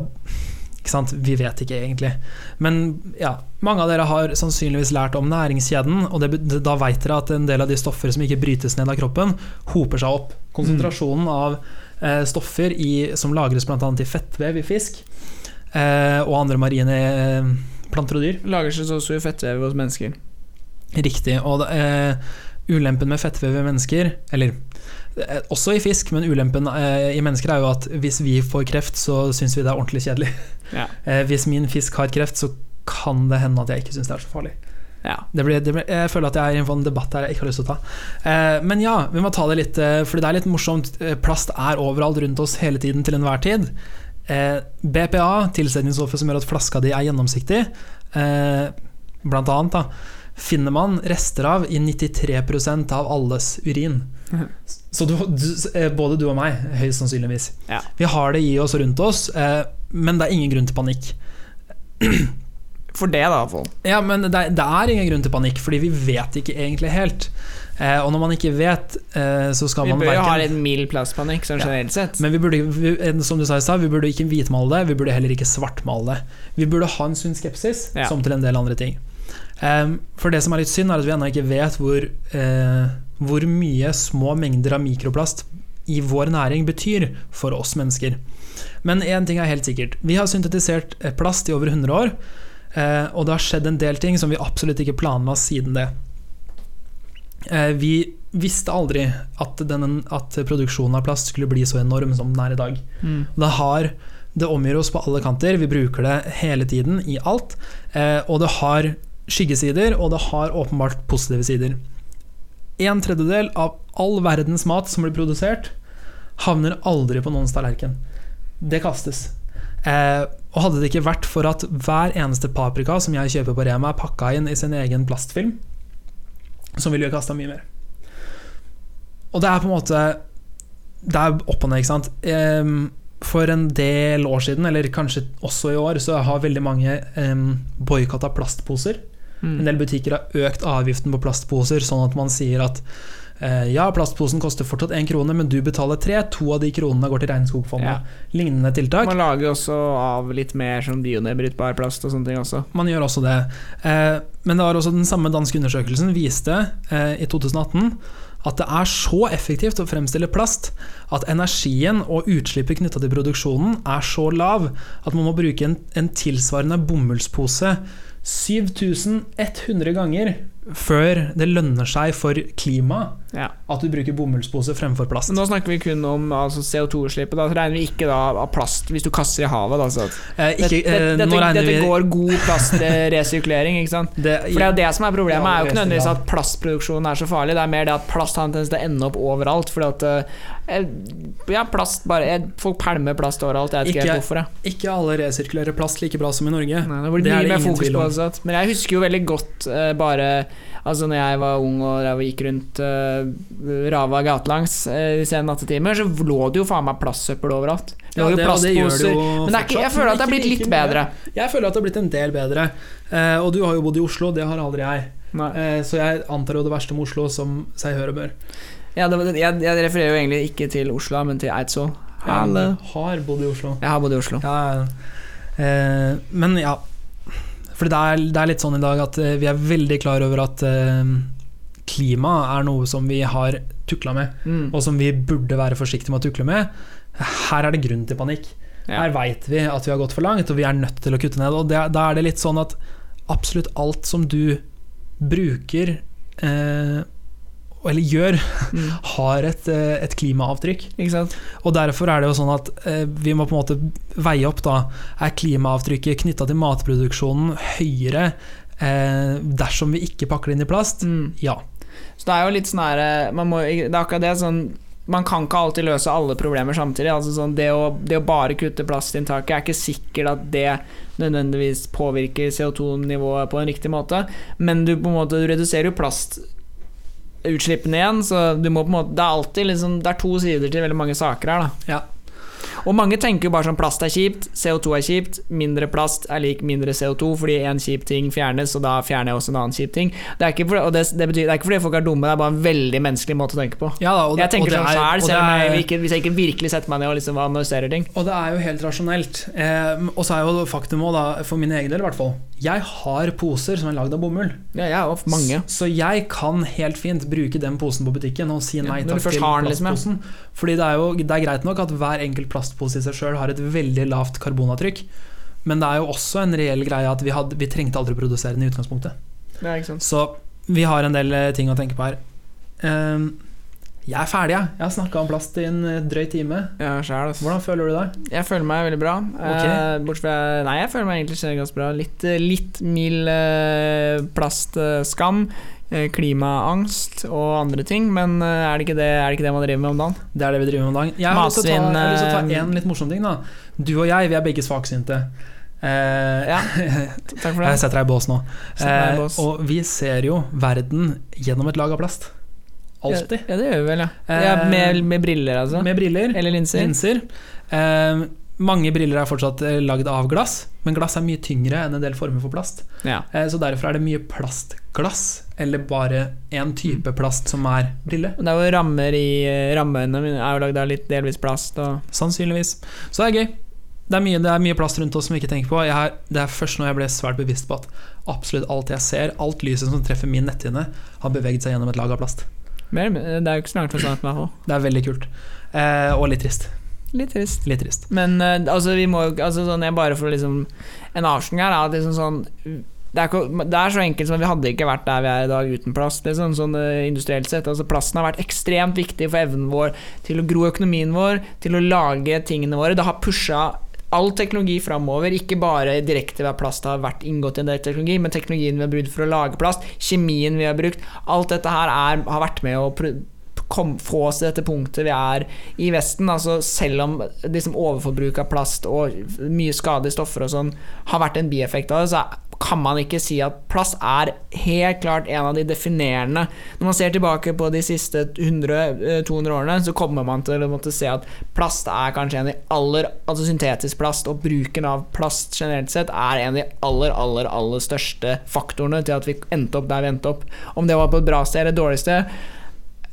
Vi vet ikke egentlig. Men ja, mange av dere har sannsynligvis lært om næringskjeden, og det, da vet dere at en del av de stoffer som ikke brytes ned av kroppen, hoper seg opp. Konsentrasjonen av eh, stoffer i, som lagres bl.a. i fettvev i fisk eh, og andre marine eh, planter og dyr. Lagres også i fettvev hos mennesker. Riktig. Og uh, ulempen med fettvev i mennesker, eller eh, også i fisk, men ulempen eh, i mennesker er jo at hvis vi får kreft, så syns vi det er ordentlig kjedelig. Ja. Eh, hvis min fisk har kreft, så kan det hende at jeg ikke syns det er så farlig. Ja. Det blir, det blir, jeg føler at jeg er i en sånn debatt her jeg ikke har lyst til å ta. Eh, men ja, vi må ta det litt, eh, fordi det er litt morsomt. Plast er overalt rundt oss hele tiden til enhver tid. Eh, BPA, tilsetningsstoffet som gjør at flaska di er gjennomsiktig, eh, blant annet, da, finner man rester av i 93% av alles urin. Mhm. Så du, du, eh, både du og meg, høyst sannsynligvis. Ja. Vi har det i oss rundt oss, eh, men det er ingen grunn til panikk. For det, da, iallfall. Ja, men det, det er ingen grunn til panikk, fordi vi vet ikke egentlig helt. Eh, og når man ikke vet, eh, så skal Vi man bør jo ha verken litt mild plastpanikk, sånn generelt sett. men vi burde, vi, eh, som du sa i stad, vi burde ikke hvitmale det, vi burde heller ikke svartmale det. Vi burde ha en sunn skepsis, Ja. som til en del andre ting. Eh, for det som er litt synd, er at vi ennå ikke vet hvor, eh, hvor mye små mengder av mikroplast i vår næring betyr for oss mennesker. Men én ting er helt sikkert. Vi har syntetisert eh, plast i over 100 år, eh, og det har skjedd en del ting som vi absolutt ikke planla siden det. Eh, Vi visste aldri at, den, at produksjonen av plast skulle bli så enorm som den er i dag. Mm. Det, har, det omgir oss på alle kanter, vi bruker det hele tiden i alt. Eh, og det har skyggesider, og det har åpenbart positive sider. En tredjedel av all verdens mat som blir produsert, havner aldri på noens tallerken. Det kastes. Eh, og hadde det ikke vært for at hver eneste paprika som jeg kjøper på Rema, er pakka inn i sin egen plastfilm, så ville vi kasta mye mer. Og det er på en måte Det er opp og ned, ikke sant. Eh, for en del år siden, eller kanskje også i år, så har veldig mange um, boikotta plastposer. En Mm. del butikker har økt avgiften på plastposer, sånn at man sier at eh, ja, plastposen koster fortsatt én krone, men du betaler tre. To av de kronene går til Regnskogfondet. Ja. Lignende tiltak. Man lager også av litt mer sånn bionedbrytbar plast og sånne ting også. Man gjør også det. Eh, men det var også den samme danske undersøkelsen viste eh, i 2018 at det er så effektivt å fremstille plast at energien og utslippet knytta til produksjonen er så lav at man må bruke en, en tilsvarende bomullspose 7100 ganger før det lønner seg for klimaet Ja. at du bruker bomullspose fremfor plast. Nå snakker vi kun om altså, CO2-utslippet. Da regner vi ikke da av plast hvis du kaster i havet. Da, så. Eh, ikke, dette, eh, dette, regner dette vi går god plastresirkulering, ikke sant? det, For det er jo det som er problemet. Ja, er jo ikke nødvendigvis at plastproduksjonen er så farlig, det er mer det at plast har en tendens til å ende opp overalt. Fordi at eh, Ja, plast bare jeg, Folk pælmer plast overalt. Jeg vet ikke Ikke- helt hvorfor. Jeg. Ikke alle resirkulerer plast like bra som i Norge. Nei, det Det er det ingen tvil om. Men jeg husker jo veldig godt uh, bare Altså når jeg var ung og jeg gikk rundt uh, Rava gatelangs uh, i sene nattetimer, så lå det jo faen meg plastsøppel overalt. Det Ja, var jo det- og det jo Men det ikke, jeg føler at det har blitt litt bedre. Jeg føler at det har blitt en del bedre. Uh, og du har jo bodd i Oslo, det har aldri jeg. Eh, så jeg antar jo det verste med Oslo som seg hør og bør. Ja, det, jeg, jeg refererer jo egentlig ikke til Oslo, men til Eidsvoll. Jeg har bodd i Oslo. Jeg har bodd i Oslo. Ja, eh, men ja. For det er, det er litt sånn i dag at eh, vi er veldig klar over at eh, klima er noe som vi har tukla med, Mm. og som vi burde være forsiktige med å tukle med. Her er det grunn til panikk. Ja. Her veit vi at vi har gått for langt, og vi er nødt til å kutte ned. Og det, da er det litt sånn at absolutt alt som du bruker eh, eller gjør, Mm. har et, eh, et klimaavtrykk. Ikke sant? Og derfor er det jo sånn at eh, vi må på en måte veie opp da Er klimaavtrykket knytta til matproduksjonen høyere eh, dersom vi ikke pakker det inn i plast? Mm. Ja. Så det er jo litt sånn her eh, man må, Det er akkurat det sånn man kan ikke alltid løse alle problemer samtidig. Altså sånn, det, å, det å bare kutte plastinntaket er ikke sikkert at det nødvendigvis påvirker CO2-nivået på en riktig måte, men du på en måte du reduserer jo plastutslippene igjen, så du må på en måte Det er alltid liksom Det er to sider til veldig mange saker her, da. Ja. Og mange tenker jo bare sånn plast er kjipt, CO2 er kjipt, mindre plast er lik mindre CO2, fordi en kjip ting fjernes, og da fjerner jeg også en annen kjip ting. Det er ikke fordi, og det, det, betyr, det er ikke fordi folk er dumme, det er bare en veldig menneskelig måte å tenke på. Ja, da, det, jeg tenker sånn sjæl, selv om jeg ikke, hvis jeg ikke virkelig setter meg ned og liksom analyserer ting. Og det er jo helt rasjonelt. Eh, og så er jo faktum òg, for min egen del i hvert fall Jeg har poser som er lagd av bomull. Ja, jeg har mange. Så jeg kan helt fint bruke den posen på butikken og si nei ja, takk til plastposen. liksom, ja. Fordi det er jo det er greit nok at hver enkelt plastpose i seg sjøl har et veldig lavt karbonavtrykk, men det er jo også en reell greie at vi, hadde, vi trengte aldri å produsere den i utgangspunktet. Ja. Så vi har en del eh, ting å tenke på her. Ehm, jeg er ferdig, jeg. Jeg har snakka om plast i en eh, drøy time. Ja. Hvordan føler du deg? Jeg føler meg veldig bra. Okay. Eh, bortsett fra Nei, jeg føler meg egentlig ganske bra. Litt, litt mild eh, plastskam. eh, Klimaangst og andre ting, men eh, er det, ikke det, er det ikke det man driver med om dagen? Det er det vi driver med om dagen. Jeg har lyst til ta, Matsvinn, jeg lyst til å ta eh, en litt morsom ting. da Du og jeg, vi er begge svaksynte. Eh, Ja, Takk for det. jeg setter deg i bås nå. Eh, og vi ser jo verden gjennom et lag av plast. Alltid. Ja, det gjør vi vel, ja. Eh, ja med, med briller, altså. Med briller. Eller linser. linser. Eh, mange briller er fortsatt eh, lagd av glass, men glass er mye tyngre enn en del former for plast. Ja. Eh, så derfor er det mye plastglass, eller bare én type plast som er brille. Det er jo rammer i eh, Rammene mine er jo lagd av litt delvis plast og Sannsynligvis. Så det er gøy. Det er, mye, det er mye plast rundt oss som vi ikke tenker på. Jeg det er først nå jeg ble svært bevisst på at absolutt alt jeg ser, alt lyset som treffer min netthinne, har beveget seg gjennom et lag av plast. mer, Det er jo ikke så langt fra sant, i hvert fall. Det er veldig kult. Eh, og litt trist. Litt trist. Litt trist. Men eh, altså, vi må jo altså, sånn, jeg Bare får liksom En avslutning her er at liksom sånn det er, det er så enkelt som at vi hadde ikke vært der vi er i dag uten plast. Er sånn, eh, industrielt sett altså Plasten har vært ekstremt viktig for evnen vår til å gro økonomien vår, til å lage tingene våre. Det har pusha all teknologi framover, ikke bare direkte ved plast har vært inngått i en del teknologi, men teknologien vi har brukt for å lage plast, kjemien vi har brukt. Alt dette her er, har vært med å kom, få oss til dette punktet vi er i Vesten. Altså selv om liksom overforbruk av plast og mye skadelige stoffer og sånn har vært en bieffekt av det, så kan man ikke si at plast er helt klart en av de definerende Når man ser tilbake på de siste 100-200 årene, så kommer man til å måtte se at plast er kanskje en av de aller Altså syntetisk plast og bruken av plast generelt sett er en av de aller, aller, aller største faktorene til at vi endte opp der vi endte opp. Om det var på et bra sted eller et dårlig sted,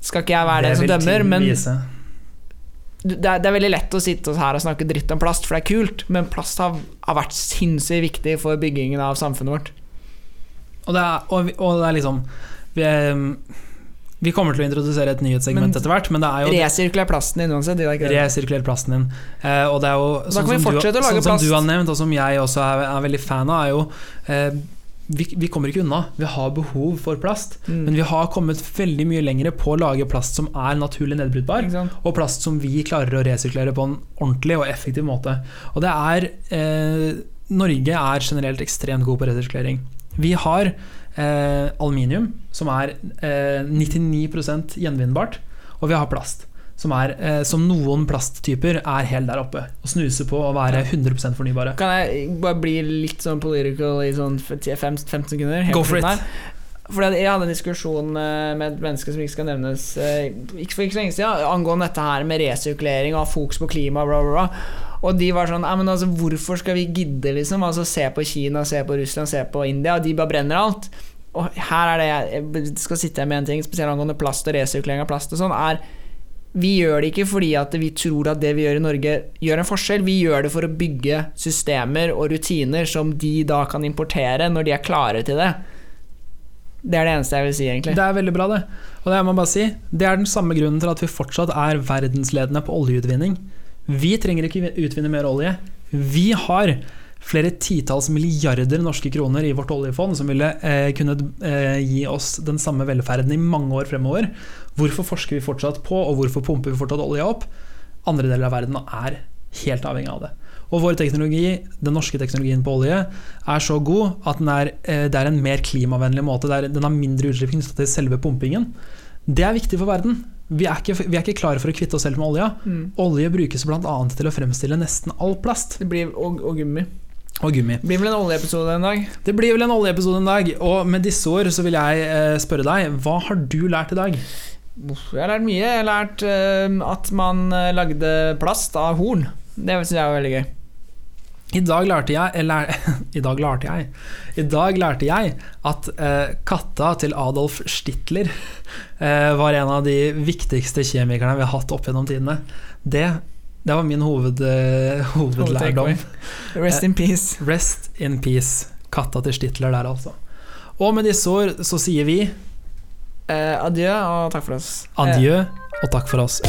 skal ikke jeg være den som dømmer, men vise. Det er, det er veldig lett å sitte her og snakke dritt om plast, for det er kult, men plast har, har vært sinnssykt viktig for byggingen av samfunnet vårt. Og det er, og, vi- og det er liksom vi, er- vi kommer til å introdusere et nyhetssegment Men- etter hvert, men det er jo Resirkuler plasten din uansett. Er. Resirkuler plasten din. Eh, og det er jo sånn vi som, du, sånn som du har nevnt, og som jeg også er, er veldig fan av, er jo eh, vi, vi kommer ikke unna. Vi har behov for plast, Mm. men vi har kommet veldig mye lenger på å lage plast som er naturlig nedbrytbar. Og plast som vi klarer å resirkulere på en ordentlig og effektiv måte. Og det er eh, Norge er generelt ekstremt god på resirkulering. Vi har eh, aluminium, som er eh, 99% gjenvinnbart, og vi har plast. Som, er, eh, som noen plasttyper er helt der oppe og snuser på å være 100% fornybare. Kan jeg bare bli litt sånn political i sånn 15 sekunder? Go for it. her? Fordi Jeg hadde en diskusjon eh, med et menneske som ikke skal nevnes eh, ikke for ikke så lenge siden, angående dette her med resirkulering og fokus på klima, bla, bla, bla. Og de var sånn men altså, Hvorfor skal vi gidde, liksom? Altså Se på Kina, se på Russland, se på India. De bare brenner alt. Og her er det jeg jeg skal sitte med en ting, spesielt angående plast og resirkulering av plast og sånn, er vi gjør det ikke fordi at vi tror at det vi gjør i Norge gjør en forskjell. Vi gjør det for å bygge systemer og rutiner som de da kan importere når de er klare til det. Det er det eneste jeg vil si, egentlig. Det er veldig bra, det. Og det må bare si, det er den samme grunnen til at vi fortsatt er verdensledende på oljeutvinning. Vi trenger ikke utvinne mer olje. Vi har flere titalls milliarder norske kroner i vårt oljefond som ville eh, kunnet eh, gi oss den samme velferden i mange år fremover. Hvorfor forsker vi fortsatt på, og hvorfor pumper vi fortsatt olje opp? Andre deler av verden er helt avhengig av det. Og vår teknologi, den norske teknologien på olje, er så god at er, eh, det er en mer klimavennlig måte. Der den har mindre utslipp knyttet til selve pumpingen. Det er viktig for verden. Vi er ikke, vi er ikke klare for å kvitte oss selv med olja. Mm. Olje brukes bl.a. til å fremstille nesten all plast. Det blir, og, og gummi. Og gummi. Det blir vel en oljeepisode en dag? Det blir vel en oljeepisode en dag. Og med disse ord så vil jeg eh, spørre deg, hva har du lært i dag? Jeg har lært mye. Jeg har lært eh, at man eh, lagde plast av horn. Det syns jeg var veldig gøy. I dag lærte jeg eller, I dag lærte jeg I dag lærte jeg at eh, katta til Adolf Stitler eh, var en av de viktigste kjemikerne vi har hatt opp gjennom tidene. Det, det var min hoved, eh, hovedlærdom. Rest in peace. Rest in peace. Katta til Stitler der, altså. Og med disse ord så sier vi Eh, adjø og takk for oss. adjø og takk for oss.